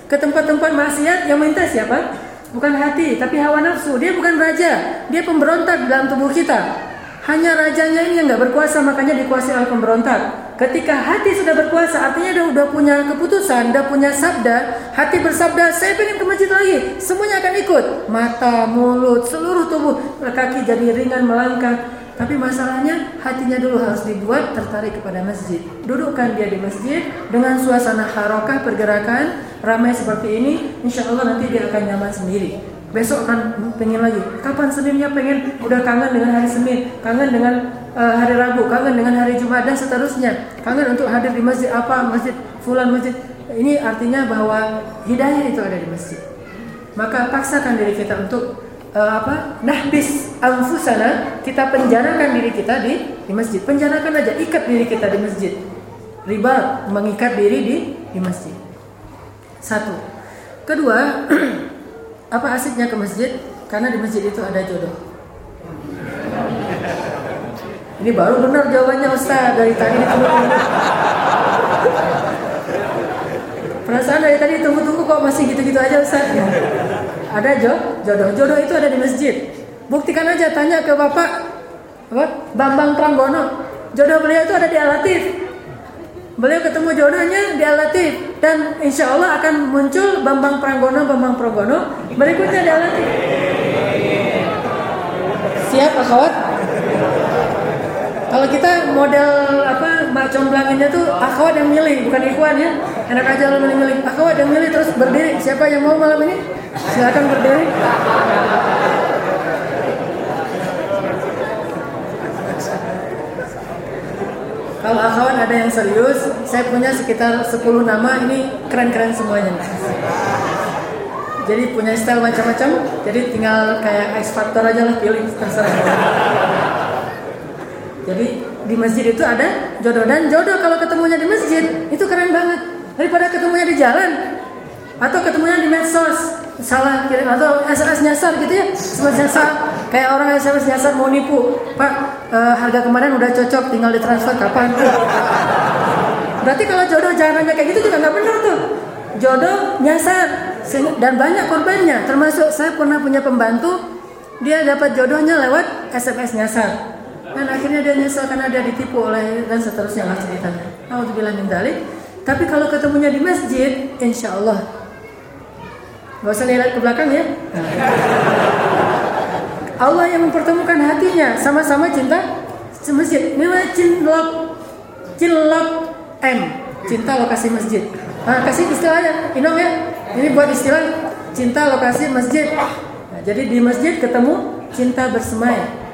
Ke tempat-tempat maksiat yang minta siapa? Bukan hati tapi hawa nafsu. Dia bukan raja dia pemberontak dalam tubuh kita. Hanya rajanya ini yang nggak berkuasa makanya dikuasai oleh pemberontak Ketika hati sudah berkuasa, artinya dia udah punya keputusan, udah punya sabda, hati bersabda, saya pengen ke masjid lagi, semuanya akan ikut. Mata, mulut, seluruh tubuh, kaki jadi ringan melangkah. Tapi masalahnya hatinya dulu harus dibuat tertarik kepada masjid. Dudukkan dia di masjid dengan suasana harokah pergerakan ramai seperti ini, insya Allah nanti dia akan nyaman sendiri. Besok akan pengen lagi. Kapan Seninnya pengen? Udah kangen dengan hari Senin, kangen dengan uh, hari Rabu, kangen dengan hari Jumat dan seterusnya. Kangen untuk hadir di masjid apa, masjid fulan masjid. Ini artinya bahwa hidayah itu ada di masjid. Maka paksakan diri kita untuk uh, apa? Nahbis anfusana, kita penjarakan diri kita di di masjid. Penjarakan aja, ikat diri kita di masjid. Riba mengikat diri di di masjid. Satu. Kedua, [clears throat] apa asiknya ke masjid? Karena di masjid itu ada jodoh. Ini baru benar jawabannya Ustaz dari tadi ditunggu-tunggu. Perasaan dari tadi tunggu-tunggu kok masih gitu-gitu aja Ustaz. Ya. Ada jo, jodoh. Jodoh itu ada di masjid. Buktikan aja tanya ke Bapak apa? Bambang Pranggono. Jodoh beliau itu ada di Alatif. Beliau ketemu jodohnya di Alatif dan insya Allah akan muncul Bambang Pranggono, Bambang Pranggono berikutnya di Alatif. Siap akhwat? Kalau kita model apa mak comblanginnya tuh akhwat yang milih bukan ikhwan ya. Enak aja lo milih-milih. Akhwat yang milih terus berdiri. Siapa yang mau malam ini? Silakan berdiri. Kalau akhwat ada yang serius, saya punya sekitar 10 nama ini keren-keren semuanya. Jadi punya style macam-macam, jadi tinggal kayak X Factor aja lah pilih terserah. Jadi di masjid itu ada jodoh. Dan jodoh kalau ketemunya di masjid itu keren banget. Daripada ketemunya di jalan atau ketemunya di medsos salah kirim atau SMS nyasar gitu ya SMS nyasar. Kayak orang SMS nyasar mau nipu pak uh, harga kemarin udah cocok tinggal ditransfer kapan? Berarti kalau jodoh jalannya kayak gitu juga nggak benar tuh. Jodoh nyasar dan banyak korbannya. Termasuk saya pernah punya pembantu dia dapat jodohnya lewat SMS nyasar dan akhirnya dia nyesal karena dia ditipu oleh dan seterusnya lah ceritanya. Min dalik. Tapi kalau ketemunya di masjid, insya Allah Gak usah lihat ke belakang ya. [laughs] Allah yang mempertemukan hatinya sama-sama cinta masjid. Memang cinlok, cinlok M, cinta lokasi masjid. Nah, kasih istilahnya, inong ya. Ini buat istilah cinta lokasi masjid. Nah, jadi di masjid ketemu cinta bersemai.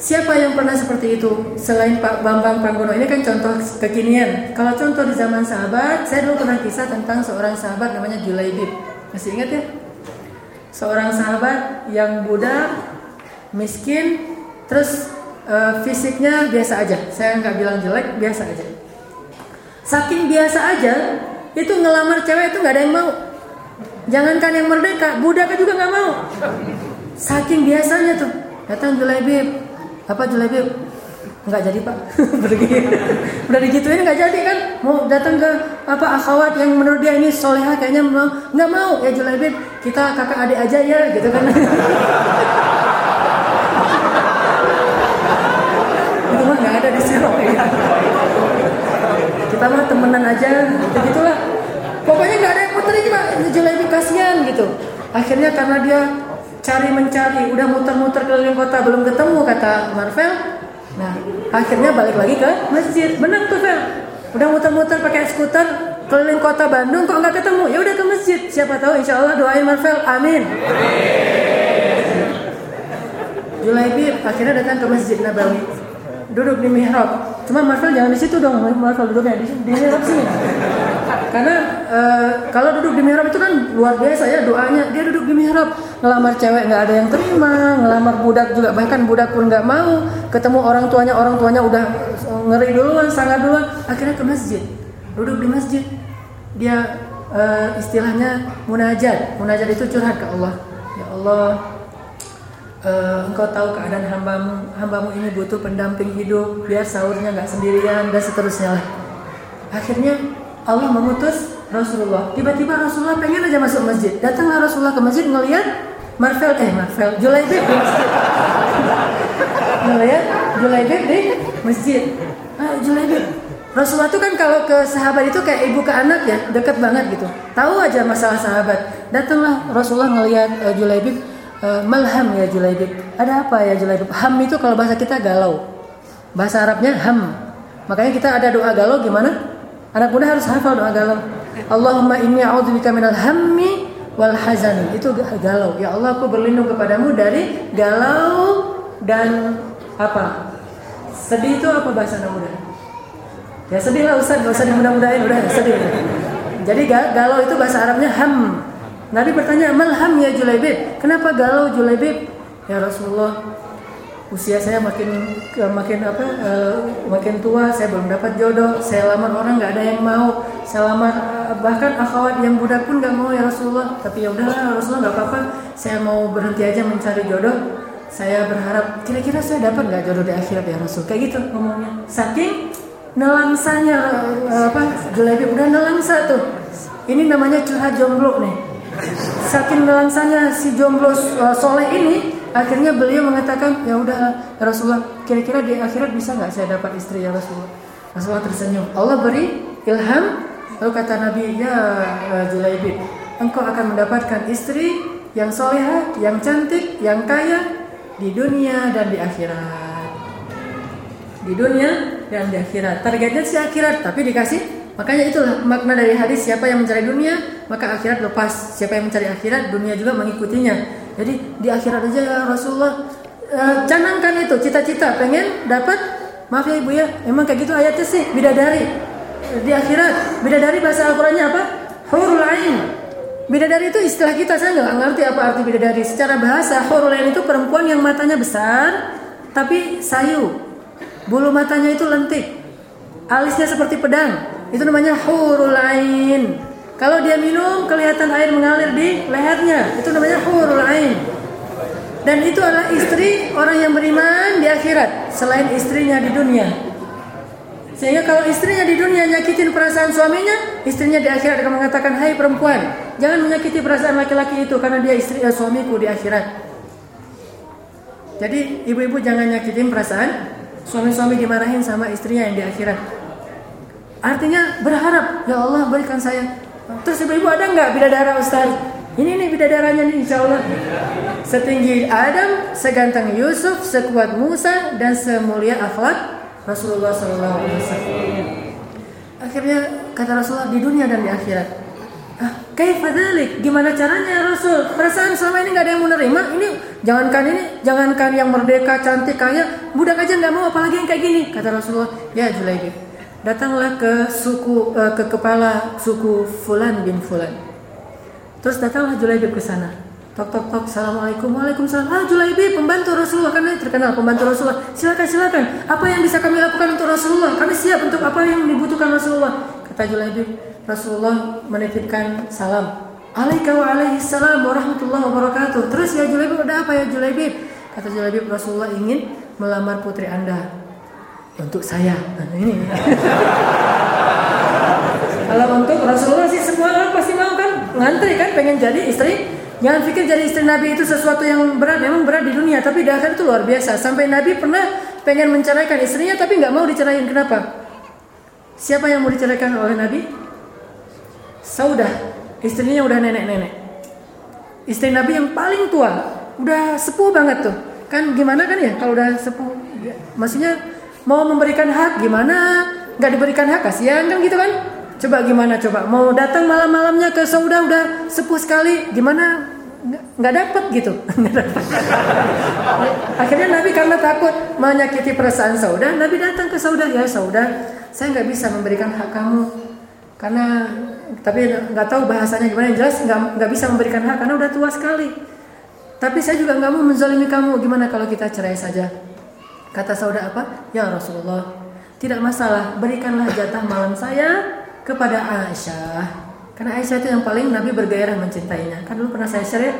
Siapa yang pernah seperti itu selain Pak Bambang Panggono ini kan contoh kekinian. Kalau contoh di zaman sahabat, saya dulu pernah kisah tentang seorang sahabat namanya Julaibib. Masih ingat ya? seorang sahabat yang budak, miskin, terus uh, fisiknya biasa aja. Saya nggak bilang jelek, biasa aja. Saking biasa aja, itu ngelamar cewek itu nggak ada yang mau. Jangankan yang merdeka, budak juga nggak mau. Saking biasanya tuh, datang Julaibib, apa Julaibib? Nggak jadi pak, [laughs] pergi. Udah digituin nggak jadi kan? Mau datang ke apa akhwat yang menurut dia ini soleha kayaknya mau nggak mau ya Julaibib, kita kakak adik aja ya gitu kan. [laughs] itu mah nggak ada di sirok ya. Kita mah temenan aja, gitu gitulah. Pokoknya nggak ada yang mau terima, Julaibib kasihan gitu. Akhirnya karena dia cari mencari, udah muter-muter keliling kota belum ketemu kata Marvel. Nah, akhirnya balik lagi ke masjid. Benar tuh, Vel. Udah muter-muter pakai skuter keliling kota Bandung kok nggak ketemu. Ya udah ke masjid. Siapa tahu insya Allah doain Marvel. Amin. Julaibi akhirnya datang ke Masjid Nabawi. Duduk di mihrab. Cuma Marvel jangan di situ dong. Marvel duduknya di, di mihrab sini. Karena e, kalau duduk di mihrab itu kan luar biasa ya doanya. Dia duduk di mihrab, ngelamar cewek nggak ada yang terima, ngelamar budak juga bahkan budak pun nggak mau. Ketemu orang tuanya, orang tuanya udah ngeri duluan, sangat duluan. Akhirnya ke masjid, duduk di masjid. Dia e, istilahnya munajat. Munajat itu curhat ke Allah. Ya Allah, Uh, engkau tahu keadaan hambamu. Hambamu ini butuh pendamping hidup. Biar sahurnya nggak sendirian dan seterusnya lah. Akhirnya Allah memutus Rasulullah. Tiba-tiba Rasulullah pengen aja masuk masjid. Datanglah Rasulullah ke masjid ngelihat Marvel eh Marvel Julaibib di masjid. [laughs] Ngelihat Julaibib di masjid. Ah, Julaibib Rasulullah itu kan kalau ke sahabat itu kayak ibu ke anak ya dekat banget gitu. Tahu aja masalah sahabat. Datanglah Rasulullah ngelihat uh, Julaibib Uh, malham ya Julaibib. Ada apa ya Julaibib? Ham itu kalau bahasa kita galau. Bahasa Arabnya ham. Makanya kita ada doa galau gimana? Anak muda harus hafal doa galau. Allahumma inni a'udzubika minal hammi wal hazani. Itu galau. Ya Allah aku berlindung kepadamu dari galau dan apa? Sedih itu apa bahasa anak muda? Ya sedih lah Ustaz, gak usah dimudah-mudahin, udah sedih. Jadi galau itu bahasa Arabnya ham. Nabi bertanya, "Malham ya Julaibib? Kenapa galau Julaibib?" Ya Rasulullah, usia saya makin makin apa uh, makin tua, saya belum dapat jodoh, saya lamar orang nggak ada yang mau, saya lamar uh, bahkan akhwat yang budak pun nggak mau ya Rasulullah. Tapi ya udahlah Rasulullah nggak apa-apa, saya mau berhenti aja mencari jodoh. Saya berharap kira-kira saya dapat nggak jodoh di akhirat ya Rasul. Kayak gitu ngomongnya. Saking nelangsanya uh, apa Julaibib udah nelangsa tuh. Ini namanya curhat jomblo nih Saking melangsanya si jomblo uh, soleh ini, akhirnya beliau mengatakan, ya udah Rasulullah, kira-kira di akhirat bisa nggak saya dapat istri ya Rasulullah? Rasulullah tersenyum. Allah beri ilham, lalu kata Nabi, ya uh, Julaibib, engkau akan mendapatkan istri yang soleha, yang cantik, yang kaya di dunia dan di akhirat. Di dunia dan di akhirat. Targetnya si akhirat, tapi dikasih Makanya itulah makna dari hadis siapa yang mencari dunia maka akhirat lepas. Siapa yang mencari akhirat dunia juga mengikutinya. Jadi di akhirat aja ya Rasulullah e, canangkan itu cita-cita pengen dapat maaf ya ibu ya emang kayak gitu ayatnya sih bidadari di akhirat bidadari bahasa Al-Qur'annya apa? Hurul ain. Bidadari itu istilah kita saya nggak ngerti apa arti bidadari. Secara bahasa hurul ain itu perempuan yang matanya besar tapi sayu. Bulu matanya itu lentik. Alisnya seperti pedang itu namanya hurul ain. Kalau dia minum kelihatan air mengalir di lehernya. Itu namanya hurul ain. Dan itu adalah istri orang yang beriman di akhirat selain istrinya di dunia. Sehingga kalau istrinya di dunia nyakitin perasaan suaminya, istrinya di akhirat akan mengatakan, "Hai perempuan, jangan menyakiti perasaan laki-laki itu karena dia istri eh, suamiku di akhirat." Jadi ibu-ibu jangan nyakitin perasaan suami-suami dimarahin sama istrinya yang di akhirat. Artinya berharap, ya Allah berikan saya. Terus ibu-ibu ada nggak bidadara Ustaz? Ini nih bidadaranya nih insya Allah. Setinggi Adam, seganteng Yusuf, sekuat Musa, dan semulia akhlak Rasulullah SAW. Akhirnya kata Rasulullah di dunia dan di akhirat. Ah, kaifadalik? Gimana caranya ya Rasul? Perasaan selama ini nggak ada yang mau nerima. Ini jangankan ini, jangankan yang merdeka, cantik, kaya, budak aja nggak mau, apalagi yang kayak gini. Kata Rasulullah, ya Julaibib datanglah ke suku uh, ke kepala suku Fulan bin Fulan. Terus datanglah Julaibib ke sana. tok tok tok assalamualaikum. Waalaikumsalam. Ah Julaibi pembantu Rasulullah. Karena terkenal pembantu Rasulullah. Silakan silakan. Apa yang bisa kami lakukan untuk Rasulullah? Kami siap untuk apa yang dibutuhkan Rasulullah. Kata Julaibi Rasulullah menitipkan salam. Alaika wa alaihi salam warahmatullahi wabarakatuh. Terus ya Julaibi ada apa ya Julaibi kata Julaibi Rasulullah ingin melamar putri anda untuk saya nah, ini [laughs] kalau untuk Rasulullah sih semua orang pasti mau kan ngantri kan pengen jadi istri Jangan pikir jadi istri Nabi itu sesuatu yang berat, memang berat di dunia, tapi di akhirat itu luar biasa. Sampai Nabi pernah pengen menceraikan istrinya, tapi nggak mau diceraikan. Kenapa? Siapa yang mau diceraikan oleh Nabi? Saudah, istrinya udah nenek-nenek. Istri Nabi yang paling tua, udah sepuh banget tuh. Kan gimana kan ya kalau udah sepuh? Maksudnya mau memberikan hak gimana? Nggak diberikan hak kasihan kan gitu kan? Coba gimana coba mau datang malam-malamnya ke Sauda udah sepuh sekali gimana nggak dapat gitu. [laughs] Akhirnya Nabi karena takut menyakiti perasaan Sauda, Nabi datang ke Sauda ya Sauda, saya nggak bisa memberikan hak kamu karena tapi nggak tahu bahasanya gimana jelas nggak nggak bisa memberikan hak karena udah tua sekali. Tapi saya juga nggak mau menzalimi kamu. Gimana kalau kita cerai saja? Kata Sauda apa? Ya Rasulullah, tidak masalah. Berikanlah jatah malam saya kepada Aisyah. Karena Aisyah itu yang paling Nabi bergairah mencintainya. Kan dulu pernah saya share ya,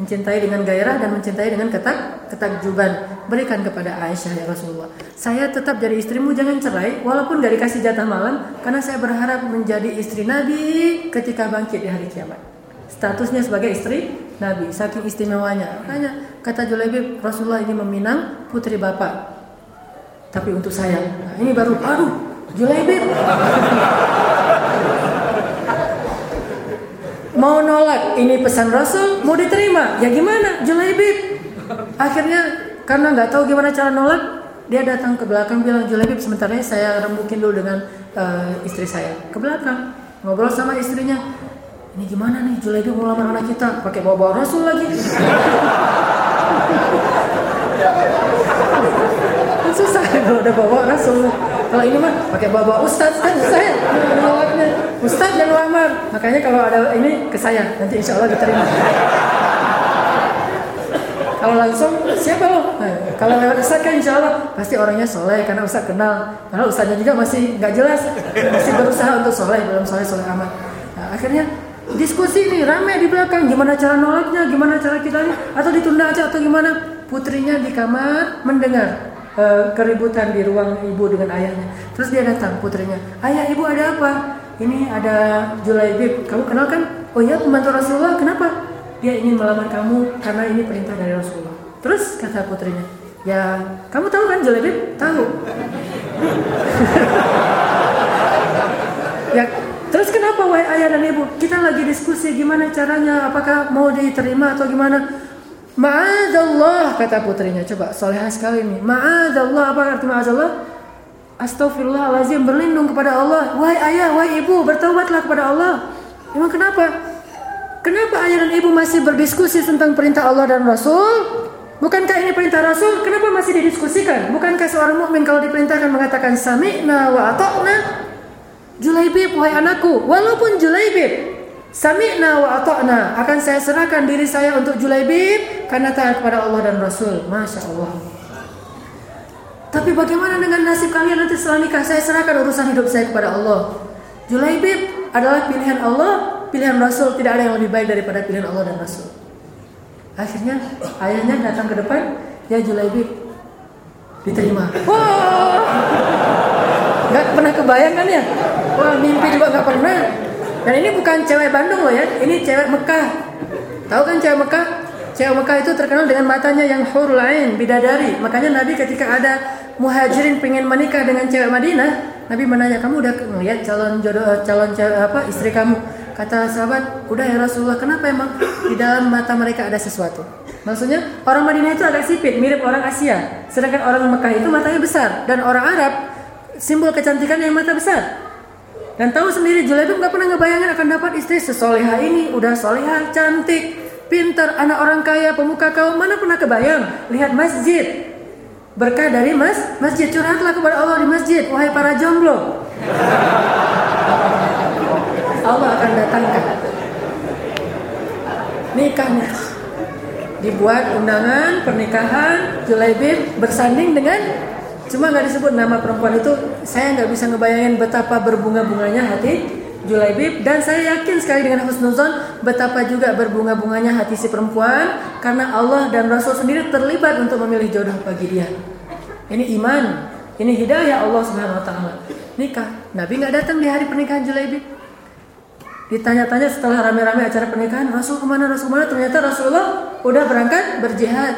mencintai dengan gairah dan mencintai dengan ketak ketakjuban. Berikan kepada Aisyah ya Rasulullah. Saya tetap jadi istrimu jangan cerai walaupun gak dikasih jatah malam karena saya berharap menjadi istri Nabi ketika bangkit di hari kiamat. Statusnya sebagai istri Nabi, saking istimewanya. Makanya kata Julaibib, Rasulullah ini meminang putri bapak. Tapi untuk saya, nah ini baru, aduh, Julaibib. [laughs] mau nolak ini pesan Rasul mau diterima ya gimana Julaibib akhirnya karena nggak tahu gimana cara nolak dia datang ke belakang bilang Julaibib sebentar ya saya rembukin dulu dengan uh, istri saya ke belakang ngobrol sama istrinya ini gimana nih? Julaibib mau lamar anak kita. Pakai bawa bawa Rasul lagi. Susah kalau udah bawa Rasul. Kalau ini mah pakai bawa Ustadz kan saya nolaknya Ustadz yang lamar makanya kalau ada ini ke saya. Nanti insya Allah diterima. Kalau langsung siapa lo? Nah, kalau lewat Ustadz kan insya Allah pasti orangnya soleh karena Ustadz kenal. Karena Ustadznya juga masih nggak jelas. Masih berusaha untuk soleh belum soleh soleh amat. Nah, akhirnya diskusi nih rame di belakang gimana cara nolaknya gimana cara kita atau ditunda aja atau gimana putrinya di kamar mendengar uh, keributan di ruang ibu dengan ayahnya. Terus dia datang putrinya, ayah ibu ada apa? Ini ada Julaibib, kamu kenal kan? Oh iya pembantu Rasulullah, kenapa? Dia ingin melamar kamu karena ini perintah dari Rasulullah. Terus kata putrinya, ya kamu tahu kan Julaibib? Tahu. [laughs] ya terus kenapa wahai ayah dan ibu? Kita lagi diskusi gimana caranya, apakah mau diterima atau gimana? Ma'adallah kata putrinya. Coba solehah sekali nih. Ma'adallah apa arti ma'adallah? Astagfirullahalazim berlindung kepada Allah. Wahai ayah, wahai ibu, bertobatlah kepada Allah. Emang kenapa? Kenapa ayah dan ibu masih berdiskusi tentang perintah Allah dan Rasul? Bukankah ini perintah Rasul? Kenapa masih didiskusikan? Bukankah seorang mukmin kalau diperintahkan mengatakan sami'na wa ata'na? Julaibib, wahai anakku, walaupun Julaibib Sami'na wa ata'na akan saya serahkan diri saya untuk Julaibib karena taat kepada Allah dan Rasul. Masya Allah. Tapi bagaimana dengan nasib kalian nanti setelah nikah? Saya serahkan urusan hidup saya kepada Allah. Julaibib adalah pilihan Allah, pilihan Rasul. Tidak ada yang lebih baik daripada pilihan Allah dan Rasul. Akhirnya ayahnya datang ke depan, ya Julaibib diterima. Wah, nggak pernah kebayang kan ya? Wah, mimpi juga nggak pernah. Dan ini bukan cewek Bandung loh ya, ini cewek Mekah. Tahu kan cewek Mekah? Cewek Mekah itu terkenal dengan matanya yang hurul ain, bidadari. Makanya Nabi ketika ada muhajirin pengen menikah dengan cewek Madinah, Nabi menanya, "Kamu udah ngeliat calon jodoh eh, calon cewek apa istri kamu?" Kata sahabat, "Udah ya Rasulullah, kenapa emang di dalam mata mereka ada sesuatu?" Maksudnya orang Madinah itu agak sipit, mirip orang Asia. Sedangkan orang Mekah itu matanya besar dan orang Arab simbol kecantikan yang mata besar. Dan tahu sendiri Julaibib nggak pernah ngebayangin akan dapat istri sesoleha ini, udah soleha, cantik, pintar, anak orang kaya, pemuka kaum, mana pernah kebayang lihat masjid. Berkah dari mas, masjid curhatlah kepada Allah di masjid, wahai para jomblo. Allah akan datangkan nikahnya. dibuat undangan pernikahan Julaibib bersanding dengan cuma nggak disebut nama perempuan itu saya nggak bisa ngebayangin betapa berbunga-bunganya hati Julaibib dan saya yakin sekali dengan husnuzon betapa juga berbunga-bunganya hati si perempuan karena Allah dan Rasul sendiri terlibat untuk memilih jodoh bagi dia. Ini iman, ini hidayah Allah Subhanahu wa taala. Nikah. Nabi nggak datang di hari pernikahan Julaibib. Ditanya-tanya setelah rame-rame acara pernikahan, Rasul ke mana, Rasul ke mana? Ternyata Rasulullah udah berangkat berjihad.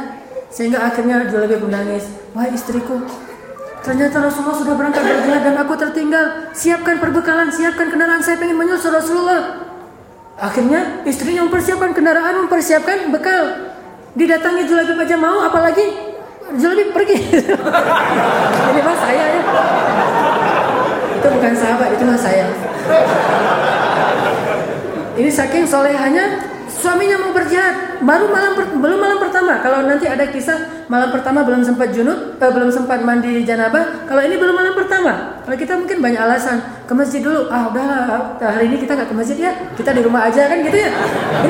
Sehingga akhirnya Julaibib menangis. Wahai istriku, Ternyata Rasulullah sudah berangkat berjihad dan aku tertinggal. Siapkan perbekalan, siapkan kendaraan. Saya pengen menyusul Rasulullah. Akhirnya istrinya mempersiapkan kendaraan, mempersiapkan bekal. Didatangi Julabib aja mau, apalagi Julabib pergi. [laughs] Ini mas saya ya. Itu bukan sahabat, itu mas saya. Ini saking solehanya Suaminya mau berjihad, baru malam per, belum malam pertama. Kalau nanti ada kisah malam pertama belum sempat junub, eh, belum sempat mandi janabah. Kalau ini belum malam pertama. Kalau kita mungkin banyak alasan ke masjid dulu. Ah udah hari ini kita nggak ke masjid ya, kita di rumah aja kan gitu ya.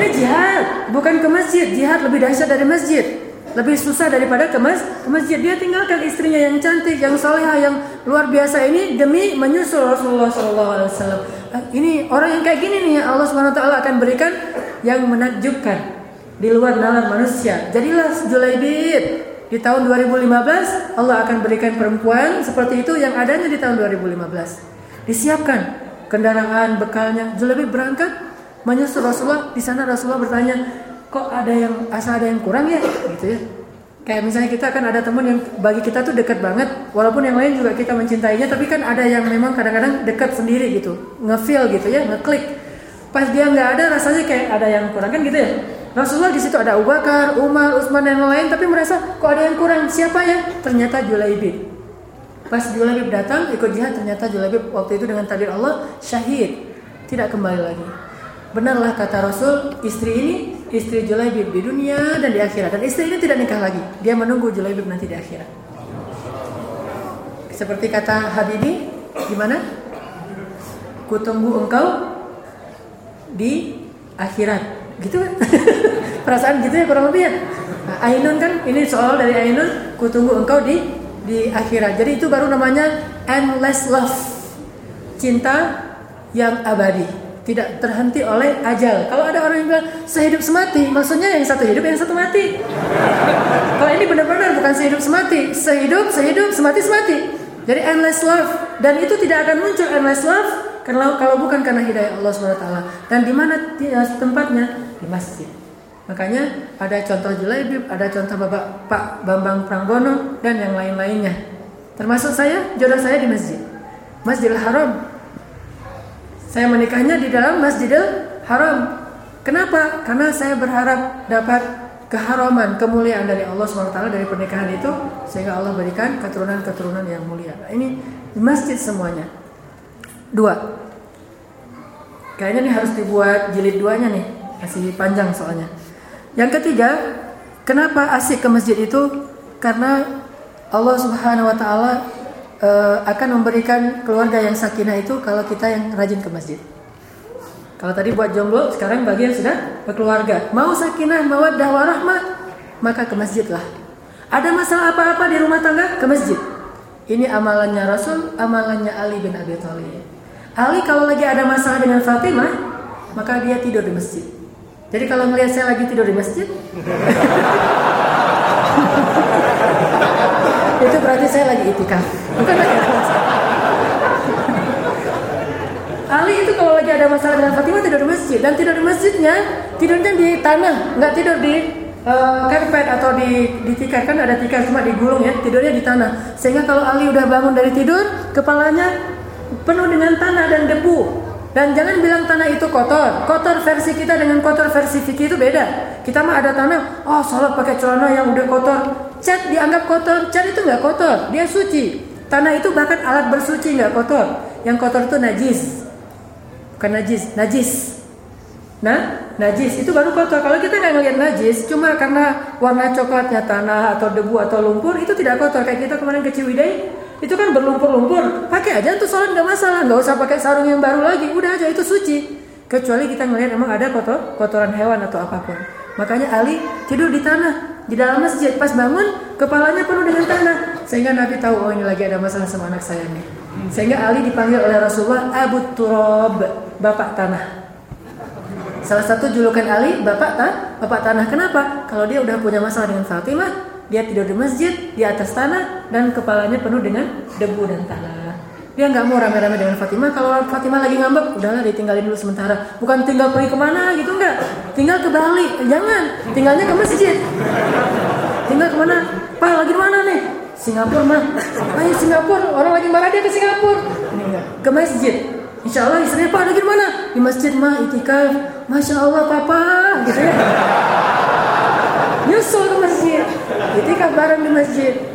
Ini jihad, bukan ke masjid. Jihad lebih dahsyat dari masjid lebih susah daripada ke, mas, ke masjid. Dia tinggalkan istrinya yang cantik, yang soleha, yang luar biasa ini demi menyusul Rasulullah SAW. Ah, ini orang yang kayak gini nih Allah Taala akan berikan yang menakjubkan di luar nalar manusia. Jadilah Julaibib di tahun 2015 Allah akan berikan perempuan seperti itu yang adanya di tahun 2015. Disiapkan kendaraan bekalnya. Julaibib berangkat menyusul Rasulullah. Di sana Rasulullah bertanya, kok ada yang asa ada yang kurang ya? Gitu ya. Kayak misalnya kita kan ada teman yang bagi kita tuh dekat banget walaupun yang lain juga kita mencintainya tapi kan ada yang memang kadang-kadang dekat sendiri gitu ngefeel gitu ya ngeklik. Pas dia nggak ada rasanya kayak ada yang kurang kan gitu ya. Rasulullah di situ ada Abu Bakar, Umar, Utsman dan lain tapi merasa kok ada yang kurang? Siapa ya? Ternyata Julaibib. Pas Julaibib datang ikut jihad ternyata Julaibib waktu itu dengan takdir Allah syahid. Tidak kembali lagi. Benarlah kata Rasul istri ini istri Julaibib di dunia dan di akhirat. Dan istri ini tidak nikah lagi. Dia menunggu Julaibib nanti di akhirat. Seperti kata Habibi, gimana? Kutunggu engkau di akhirat. Gitu kan? [laughs] Perasaan gitu ya kurang lebih ya. Nah, Ainun kan ini soal dari Ainun, kutunggu engkau di di akhirat. Jadi itu baru namanya endless love. Cinta yang abadi tidak terhenti oleh ajal. Kalau ada orang yang bilang sehidup semati, maksudnya yang satu hidup, yang satu mati. Kalau ini benar-benar bukan sehidup semati, sehidup, sehidup, semati, semati. Jadi endless love dan itu tidak akan muncul endless love kalau kalau bukan karena hidayah Allah swt. Dan di mana tempatnya di masjid. Makanya ada contoh Julaibib, ada contoh Bapak Pak Bambang Pranggono dan yang lain-lainnya. Termasuk saya, jodoh saya di masjid. Masjidil Haram saya menikahnya di dalam Masjidil Haram. Kenapa? Karena saya berharap dapat keharaman, kemuliaan dari Allah SWT dari pernikahan itu sehingga Allah berikan keturunan-keturunan yang mulia. Nah, ini di masjid semuanya. Dua. Kayaknya ini harus dibuat jilid duanya nih, masih panjang soalnya. Yang ketiga, kenapa asik ke masjid itu? Karena Allah Subhanahu wa taala uh, akan memberikan keluarga yang sakinah itu kalau kita yang rajin ke masjid. Kalau tadi buat jomblo, sekarang bagi yang sudah berkeluarga, mau sakinah, mawaddah warahmah, maka ke masjid lah. Ada masalah apa-apa di rumah tangga, ke masjid. Ini amalannya Rasul, amalannya Ali bin Abi Thalib. Ali kalau lagi ada masalah dengan Fatimah, maka dia tidur di masjid. Jadi kalau melihat saya lagi tidur di masjid, [laughs] itu berarti saya lagi itikaf. Bukan lagi. [laughs] Ali itu kalau lagi ada masalah dengan Fatimah tidur di masjid dan tidur di masjidnya tidurnya di tanah, nggak tidur di uh, atau di di tikar kan ada tikar cuma digulung ya tidurnya di tanah sehingga kalau Ali udah bangun dari tidur kepalanya penuh dengan tanah dan debu dan jangan bilang tanah itu kotor. Kotor versi kita dengan kotor versi Vicky itu beda. Kita mah ada tanah, oh sholat pakai celana yang udah kotor. Cat dianggap kotor, cat itu nggak kotor, dia suci. Tanah itu bahkan alat bersuci nggak kotor. Yang kotor itu najis, bukan najis, najis. Nah, najis itu baru kotor. Kalau kita nggak ngeliat najis, cuma karena warna coklatnya tanah atau debu atau lumpur itu tidak kotor. Kayak kita kemarin ke Ciwidey, itu kan berlumpur-lumpur. Pakai aja untuk sholat nggak masalah, nggak usah pakai sarung yang baru lagi. Udah aja itu suci. Kecuali kita ngelihat emang ada kotor, kotoran hewan atau apa pun. Makanya Ali tidur di tanah di dalam masjid. Pas bangun kepalanya penuh dengan tanah. Sehingga Nabi tahu oh ini lagi ada masalah sama anak saya nih. Sehingga Ali dipanggil oleh Rasulullah Abu Turab, bapak tanah. Salah satu julukan Ali, bapak tan, bapak tanah. Kenapa? Kalau dia udah punya masalah dengan Fatimah, dia tidur di masjid di atas tanah dan kepalanya penuh dengan debu dan tanah. Dia nggak mau rame-rame dengan Fatimah. Kalau Fatimah lagi ngambek, udahlah ditinggalin dulu sementara. Bukan tinggal pergi ke mana gitu nggak? Tinggal ke Bali, jangan. Tinggalnya ke masjid. Tinggal ke mana? Pak lagi di mana nih? Singapura mah. Ayo Singapura. Orang lagi marah dia ke Singapura. Ke masjid. Insya Allah istrinya Pak lagi di mana? Di masjid mah itikaf. Masya Allah Papa gitu ya. Nyusul ke masjid. Itikaf bareng di masjid.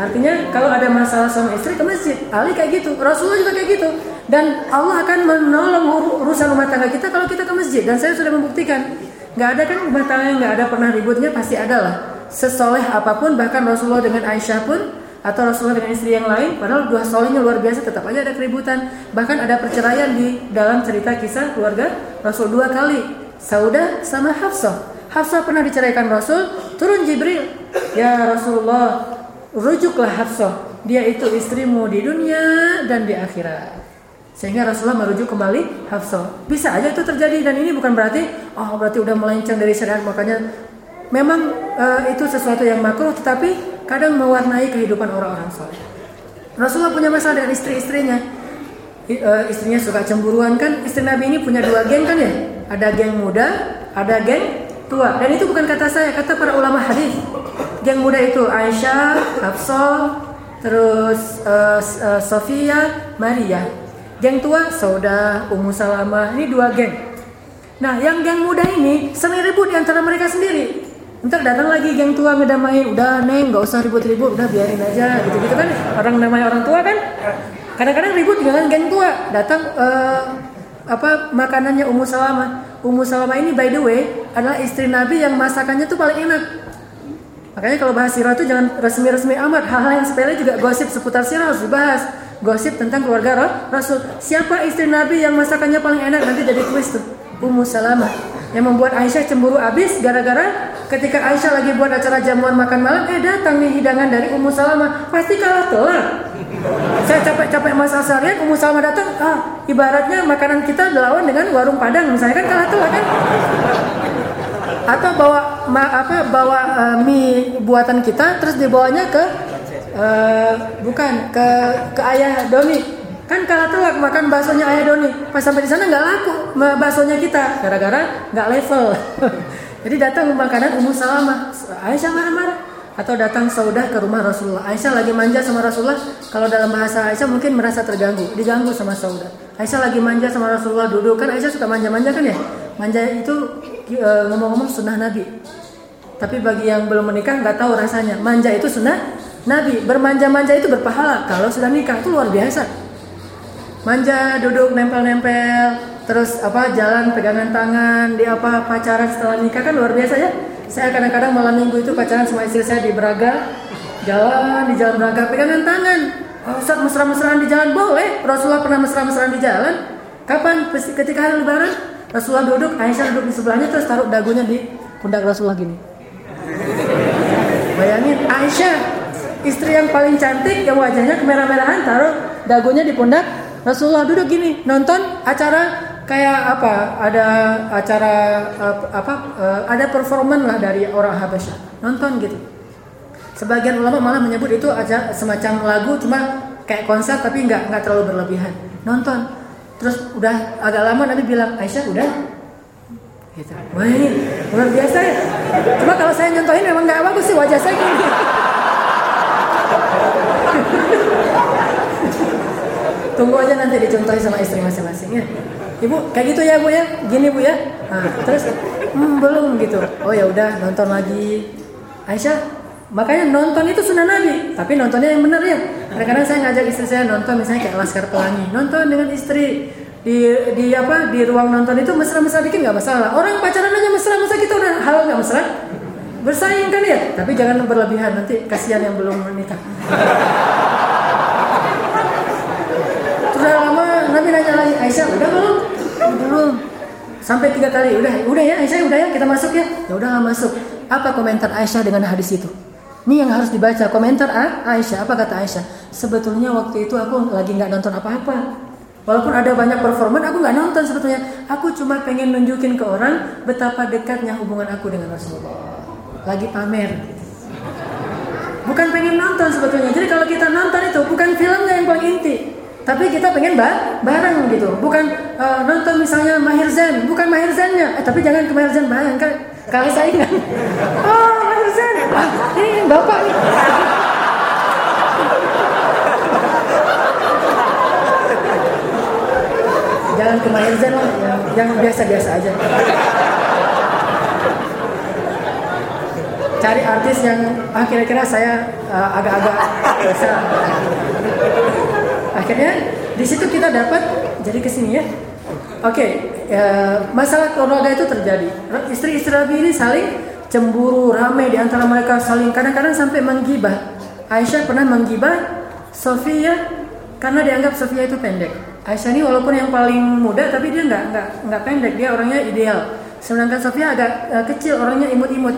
Artinya kalau ada masalah sama istri ke masjid. Ali kayak gitu. Rasulullah juga kayak gitu. Dan Allah akan menolong urusan rumah tangga kita kalau kita ke masjid. Dan saya sudah membuktikan. Nggak ada kan rumah tangga yang nggak ada pernah ributnya pasti ada lah. Sesoleh apa pun bahkan Rasulullah dengan Aisyah pun atau Rasulullah dengan istri yang lain padahal dua solehnya luar biasa tetap aja ada keributan bahkan ada perceraian di dalam cerita kisah keluarga Rasul dua kali Saudah sama Hafsah Hafsah pernah diceraikan Rasul turun Jibril ya Rasulullah rujuklah Hafsah dia itu istrimu di dunia dan di akhirat sehingga Rasulullah merujuk kembali Hafsah bisa aja itu terjadi dan ini bukan berarti oh berarti udah melenceng dari syariat makanya memang uh, itu sesuatu yang makruh tetapi kadang mewarnai kehidupan orang-orang soleh. Rasulullah punya masalah dengan istri-istrinya. Eh, istrinya suka cemburuan kan? Istri Nabi ini punya dua geng kan ya? Ada geng muda, ada geng tua. Dan itu bukan kata saya, kata para ulama hadis. Geng muda itu Aisyah, Hafsah, terus uh, uh, Sofia, Maria. Geng tua Sauda, Ummu Salamah. Ini dua geng. Nah, yang geng muda ini sering ribut di antara mereka sendiri. Ntar datang lagi geng tua ngedamain, udah neng nggak usah ribut-ribut, udah biarin aja gitu-gitu kan orang namanya orang tua kan. Kadang-kadang ribut dengan geng tua, datang uh, apa makanannya Ummu Salama. Ummu Salama ini by the way adalah istri Nabi yang masakannya tuh paling enak. Makanya kalau bahas sirah itu jangan resmi-resmi amat. Hal-hal yang sepele juga gosip seputar sirah harus dibahas. Gosip tentang keluarga Rasul. Siapa istri Nabi yang masakannya paling enak nanti jadi twist tuh. Ummu Salama yang membuat Aisyah cemburu abis gara-gara ketika Aisyah lagi buat acara jamuan makan malam eh datang nih hidangan dari Ummu Salamah pasti kalah telur saya capek-capek masa seharian Ummu Salamah datang ah ibaratnya makanan kita dilawan dengan warung Padang misalnya kan kalah telur kan atau bawa ma, apa bawa uh, mie buatan kita terus dibawanya ke uh, bukan ke ke ayah Doni Kan kalah telak makan baksonya Ayah Doni. Pas sampai di sana nggak laku baksonya kita gara-gara nggak level. [laughs] Jadi datang makanan Ummu Salamah. Aisyah marah-marah atau datang Saudah ke rumah Rasulullah. Aisyah lagi manja sama Rasulullah. Kalau dalam bahasa Aisyah mungkin merasa terganggu, diganggu sama Saudah. Aisyah lagi manja sama Rasulullah duduk kan Aisyah suka manja-manja kan ya? Manja itu ngomong-ngomong sunnah Nabi. Tapi bagi yang belum menikah nggak tahu rasanya. Manja itu sunnah Nabi. Bermanja-manja itu berpahala. Kalau sudah nikah itu luar biasa manja duduk nempel-nempel terus apa jalan pegangan tangan di apa pacaran setelah nikah kan luar biasa ya saya kadang-kadang malam minggu itu pacaran sama istri saya di Braga jalan di jalan Braga pegangan tangan oh, Ustaz mesra-mesraan di jalan boleh Rasulullah pernah mesra-mesraan di jalan kapan ketika hari lebaran Rasulullah duduk Aisyah duduk di sebelahnya terus taruh dagunya di pundak Rasulullah gini. Bayangin Aisyah istri yang paling cantik yang wajahnya kemerah-merahan taruh dagunya di pundak Rasulullah duduk gini nonton acara kayak apa? Ada acara apa eh, ada performan lah dari orang Habasyah. Nonton gitu. Sebagian ulama malah menyebut itu aja semacam lagu cuma kayak konser tapi nggak nggak terlalu berlebihan. Nonton terus udah agak lama Nabi bilang Aisyah udah gitu wah luar biasa ya cuma kalau saya nyontohin memang nggak bagus sih wajah saya gini [laughs] Tunggu aja nanti dicontohi sama istri masing-masing ya. Ibu kayak gitu ya bu ya, gini bu ya. Nah, terus hmm, belum gitu. Oh ya udah nonton lagi. Aisyah, makanya nonton itu sunnah Nabi, tapi nontonnya yang benar ya. Kadang-kadang saya ngajak istri saya nonton misalnya kayak Laskar Pelangi, nonton dengan istri di di apa di ruang nonton itu mesra-mesra dikit nggak masalah. Orang pacaran aja mesra-mesra kita udah hal nggak mesra. Bersaing kan ya, tapi jangan berlebihan nanti kasihan yang belum menikah. Sudah lama Nabi nanya lagi, Aisyah udah belum? Belum. Sampai tiga kali, udah, udah ya Aisyah udah ya kita masuk ya. Ya udah masuk. apa komentar Aisyah dengan hadis itu? Ini yang harus dibaca komentar Aisyah. Apa kata Aisyah? Sebetulnya waktu itu aku lagi nggak nonton apa-apa. Walaupun ada banyak performan, aku nggak nonton sebetulnya. Aku cuma pengen nunjukin ke orang betapa dekatnya hubungan aku dengan Rasulullah. Lagi pamer. Bukan pengen nonton sebetulnya. Jadi kalau kita nonton itu bukan filmnya yang paling inti, tapi kita pengen ba bareng gitu. Bukan uh, nonton misalnya Mahir Zain, bukan Mahir Zainnya. Eh, tapi jangan ke Mahir Zain kan kalau saya ingat. Oh, Zain. Ah, ini Bapak nih. Jangan ke Mahir Zain lah, yang biasa-biasa aja. Cari artis yang ah, kira-kira saya uh, agak-agak biasa akhirnya di situ kita dapat jadi ke sini ya oke okay, ya, masalah keluarga itu terjadi. Istri-istri Nabi ini saling cemburu rame di antara mereka saling kadang-kadang sampai menggibah. Aisyah pernah menggibah Sofia karena dianggap Sofia itu pendek. Aisyah ini walaupun yang paling muda tapi dia nggak nggak nggak pendek. Dia orangnya ideal. Sedangkan Sofia agak uh, kecil orangnya imut-imut.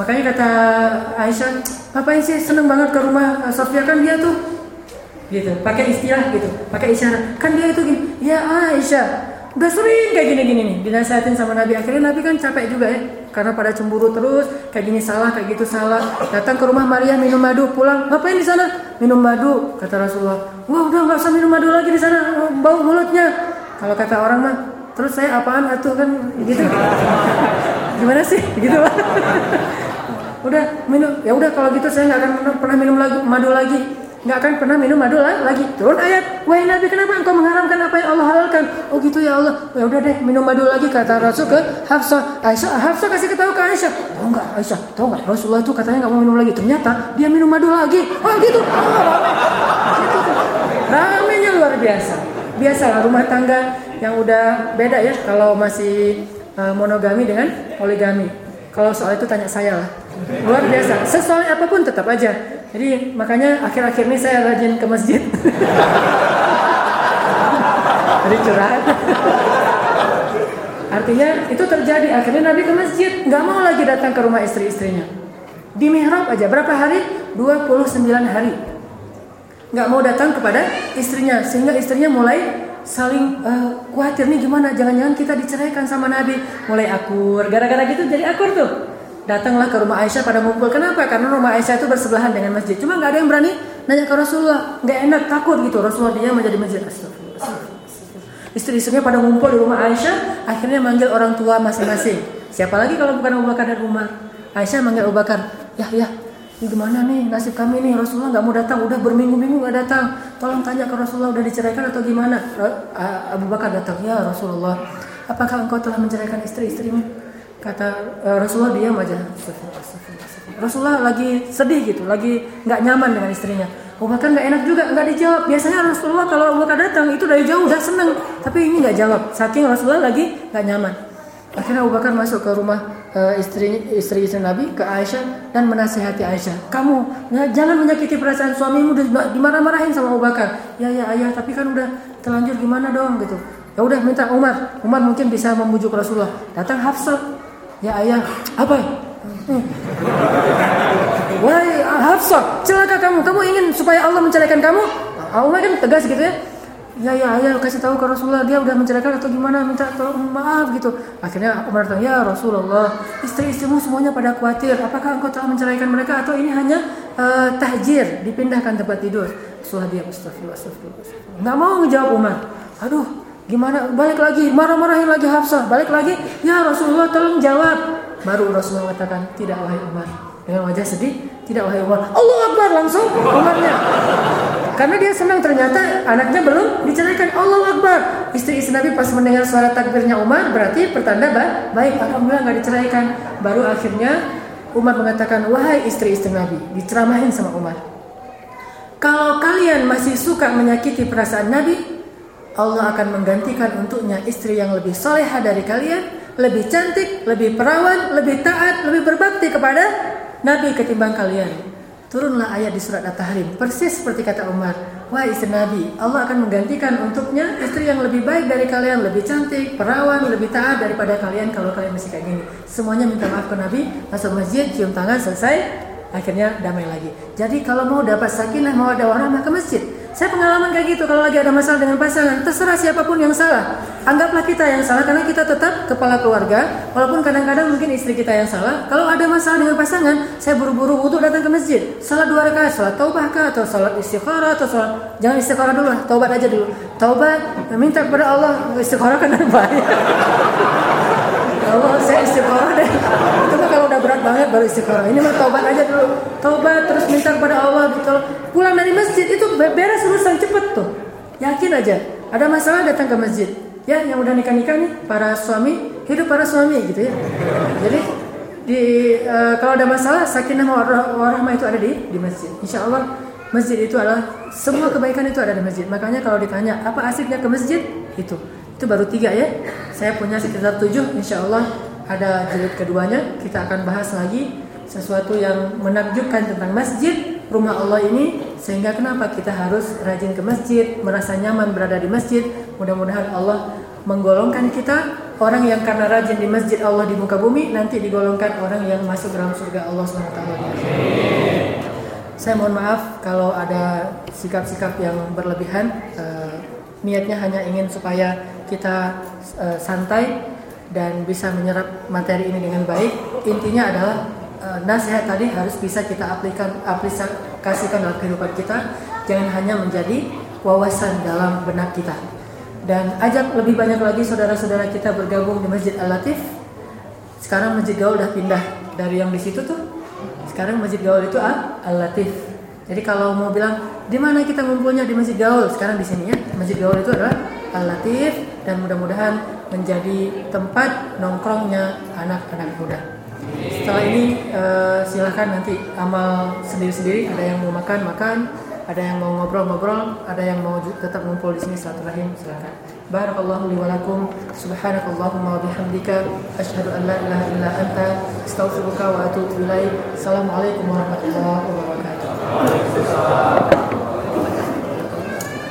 Makanya kata Aisyah ngapain sih? Seneng banget ke rumah uh, Sofia. Kan dia tuh gitu pakai istilah gitu pakai isyarat. Kan dia itu gini ya Aisyah udah sering kayak gini gini nih dinasihatin sama Nabi. Akhirnya Nabi kan capek juga ya karena pada cemburu terus kayak gini salah kayak gitu salah. Datang ke rumah Maria minum madu pulang. Ngapain di sana? Minum madu kata Rasulullah. Wah udah nggak usah minum madu lagi di sana bau mulutnya. Kalau kata orang mah terus saya apaan atuh kan gitu. [laughs] Gimana sih? Gitu. [laughs] Udah minum. Ya udah kalau gitu saya nggak akan pernah minum lagi madu lagi nggak akan pernah minum madu lagi. Turun ayat, wahai Nabi kenapa engkau mengharamkan apa yang Allah halalkan? Oh gitu ya Allah. Ya udah deh minum madu lagi kata Rasul ke Hafsah. Aisyah, Hafsah kasih ketahu ke Aisyah. Tahu nggak Aisyah? Tahu nggak Rasulullah itu katanya nggak mau minum lagi. Ternyata dia minum madu lagi. Oh gitu. Oh, gitu tuh. Ramenya luar biasa. Biasalah rumah tangga yang udah beda ya kalau masih uh, monogami dengan poligami. Kalau soal itu tanya saya lah. Luar biasa. Sesuai apa pun tetap aja. Jadi makanya akhir-akhir ini saya rajin ke masjid. [laughs] Jadi curhat. Artinya itu terjadi. Akhirnya Nabi ke masjid. Nggak mau lagi datang ke rumah istri-istrinya. Di mihrab aja. Berapa hari? 29 hari. Nggak mau datang kepada istrinya. Sehingga istrinya mulai saling uh, khawatir nih gimana. Jangan-jangan kita diceraikan sama Nabi. Mulai akur. Gara-gara gitu jadi akur tuh datanglah ke rumah Aisyah pada ngumpul. Kenapa? Karena rumah Aisyah itu bersebelahan dengan masjid. Cuma nggak ada yang berani nanya ke Rasulullah. Nggak enak, takut gitu. Rasulullah dia menjadi masjid. Istri-istrinya pada ngumpul di rumah Aisyah. Akhirnya manggil orang tua masing-masing. Siapa lagi kalau bukan Abu Bakar dan Umar? Aisyah manggil Abu Bakar. Ya, ya. Ini gimana nih nasib kami nih Rasulullah nggak mau datang udah berminggu-minggu nggak datang tolong tanya ke Rasulullah udah diceraikan atau gimana Abu Bakar datang ya Rasulullah apakah engkau telah menceraikan istri-istrimu kata uh, Rasulullah diam aja. Rasulullah lagi sedih gitu lagi nggak nyaman dengan istrinya. Abu Bakar nggak enak juga nggak dijawab. Biasanya Rasulullah kalau Abu Bakar datang itu dari jauh udah seneng. Tapi ini nggak jawab. Saking Rasulullah lagi nggak nyaman. Akhirnya Abu Bakar masuk ke rumah uh, istri istri istri Nabi ke Aisyah dan menasihati Aisyah. Kamu ya, jangan menyakiti perasaan suamimu dimarah-marahin sama Abu Bakar. Ya ya ayah tapi kan udah terlanjur gimana dong? Gitu. Ya udah minta Umar. Umar mungkin bisa membujuk Rasulullah. Datang Hafsah Ya ayah, apa? Hmm. Wahai Hafsah, celaka kamu. Kamu ingin supaya Allah menceraikan kamu? Allah kan tegas gitu ya. Ya ya ayah kasih tahu ke Rasulullah dia udah menceraikan atau gimana minta tolong maaf gitu. Akhirnya Umar datang ya Rasulullah istri-istrimu semuanya pada khawatir. Apakah engkau telah menceraikan mereka atau ini hanya uh, tahjir dipindahkan tempat tidur? Rasulullah dia astagfirullah astagfirullah. Nggak mau ngejawab Umar. Aduh Gimana? Balik lagi, marah-marahin lagi Hafsah. Balik lagi, ya Rasulullah tolong jawab. Baru Rasulullah mengatakan, tidak wahai Umar. Dengan wajah sedih, tidak wahai Umar. Allah Akbar langsung Umarnya. Karena dia senang ternyata anaknya belum diceraikan. Allah Akbar. Istri-istri Nabi pas mendengar suara takbirnya Umar, berarti pertanda bah, baik, alhamdulillah nggak diceraikan. Baru akhirnya Umar mengatakan, wahai istri-istri Nabi, diceramahin sama Umar. Kalau kalian masih suka menyakiti perasaan Nabi, Allah akan menggantikan untuknya istri yang lebih soleha dari kalian, lebih cantik, lebih perawan, lebih taat, lebih berbakti kepada Nabi ketimbang kalian. Turunlah ayat di surat At-Tahrim, persis seperti kata Umar. wah istri Nabi, Allah akan menggantikan untuknya istri yang lebih baik dari kalian, lebih cantik, perawan, lebih taat daripada kalian kalau kalian masih kayak gini. Semuanya minta maaf ke Nabi, masuk masjid, cium tangan, selesai, akhirnya damai lagi. Jadi kalau mau dapat sakinah, mau ada warahmah ke masjid. Saya pengalaman kayak gitu kalau lagi ada masalah dengan pasangan, terserah siapa pun yang salah. Anggaplah kita yang salah karena kita tetap kepala keluarga, walaupun kadang-kadang mungkin istri kita yang salah. Kalau ada masalah dengan pasangan, saya buru-buru wudhu datang ke masjid. Salat dua rakaat, salat taubah kah atau salat istikharah atau salat jangan istikharah dulu taubat aja dulu. Taubat, minta kepada Allah istikharah kan [laughs] baik. Allah saya istikharah deh. Banget baru istikharah. Ini mah taubat aja dulu. Taubat terus minta kepada Allah gitu. Pulang dari masjid itu beres urusan cepet tuh. Yakin aja. Ada masalah datang ke masjid. Ya yang udah nikah nikah nih para suami hidup para suami gitu ya. Jadi di uh, kalau ada masalah sakinah warahmah itu ada di di masjid. Insya Allah masjid itu adalah semua kebaikan itu ada di masjid. Makanya kalau ditanya apa asiknya ke masjid itu itu baru tiga ya. Saya punya sekitar tujuh. Insya Allah ada jilid keduanya. Kita akan bahas lagi sesuatu yang menakjubkan tentang masjid rumah Allah ini. Sehingga kenapa kita harus rajin ke masjid merasa nyaman berada di masjid. Mudah-mudahan Allah menggolongkan kita. Orang yang karena rajin di masjid Allah di muka bumi nanti digolongkan orang yang masuk dalam surga Allah SWT. Saya mohon maaf kalau ada sikap-sikap yang berlebihan. Uh, niatnya hanya ingin supaya kita uh, santai dan bisa menyerap materi ini dengan baik intinya adalah uh, nasihat tadi harus bisa kita aplikan aplikasikan dalam kehidupan kita jangan hanya menjadi wawasan dalam benak kita dan ajak lebih banyak lagi saudara-saudara kita bergabung di Masjid Al-Latif. Sekarang Masjid Gaul udah pindah dari yang di situ tuh. Sekarang Masjid Gaul itu Al-Latif. Jadi kalau mau bilang di mana kita ngumpulnya di Masjid Gaul, sekarang di sini ya. Masjid Gaul itu adalah Al-Latif dan mudah-mudahan menjadi tempat nongkrongnya anak-anak muda. Setelah ini uh, silahkan nanti amal sendiri-sendiri. Ada yang mau makan makan, ada yang mau ngobrol-ngobrol, ada yang mau tetap ngumpul di sini silaturahim, silakan. Barakallahu li wa. Subhanakallahumma wa bihamdika asyhadu an la ilaha illa anta astaghfiruka wa atubu ilaik. Assalamualaikum warahmatullahi wabarakatuh.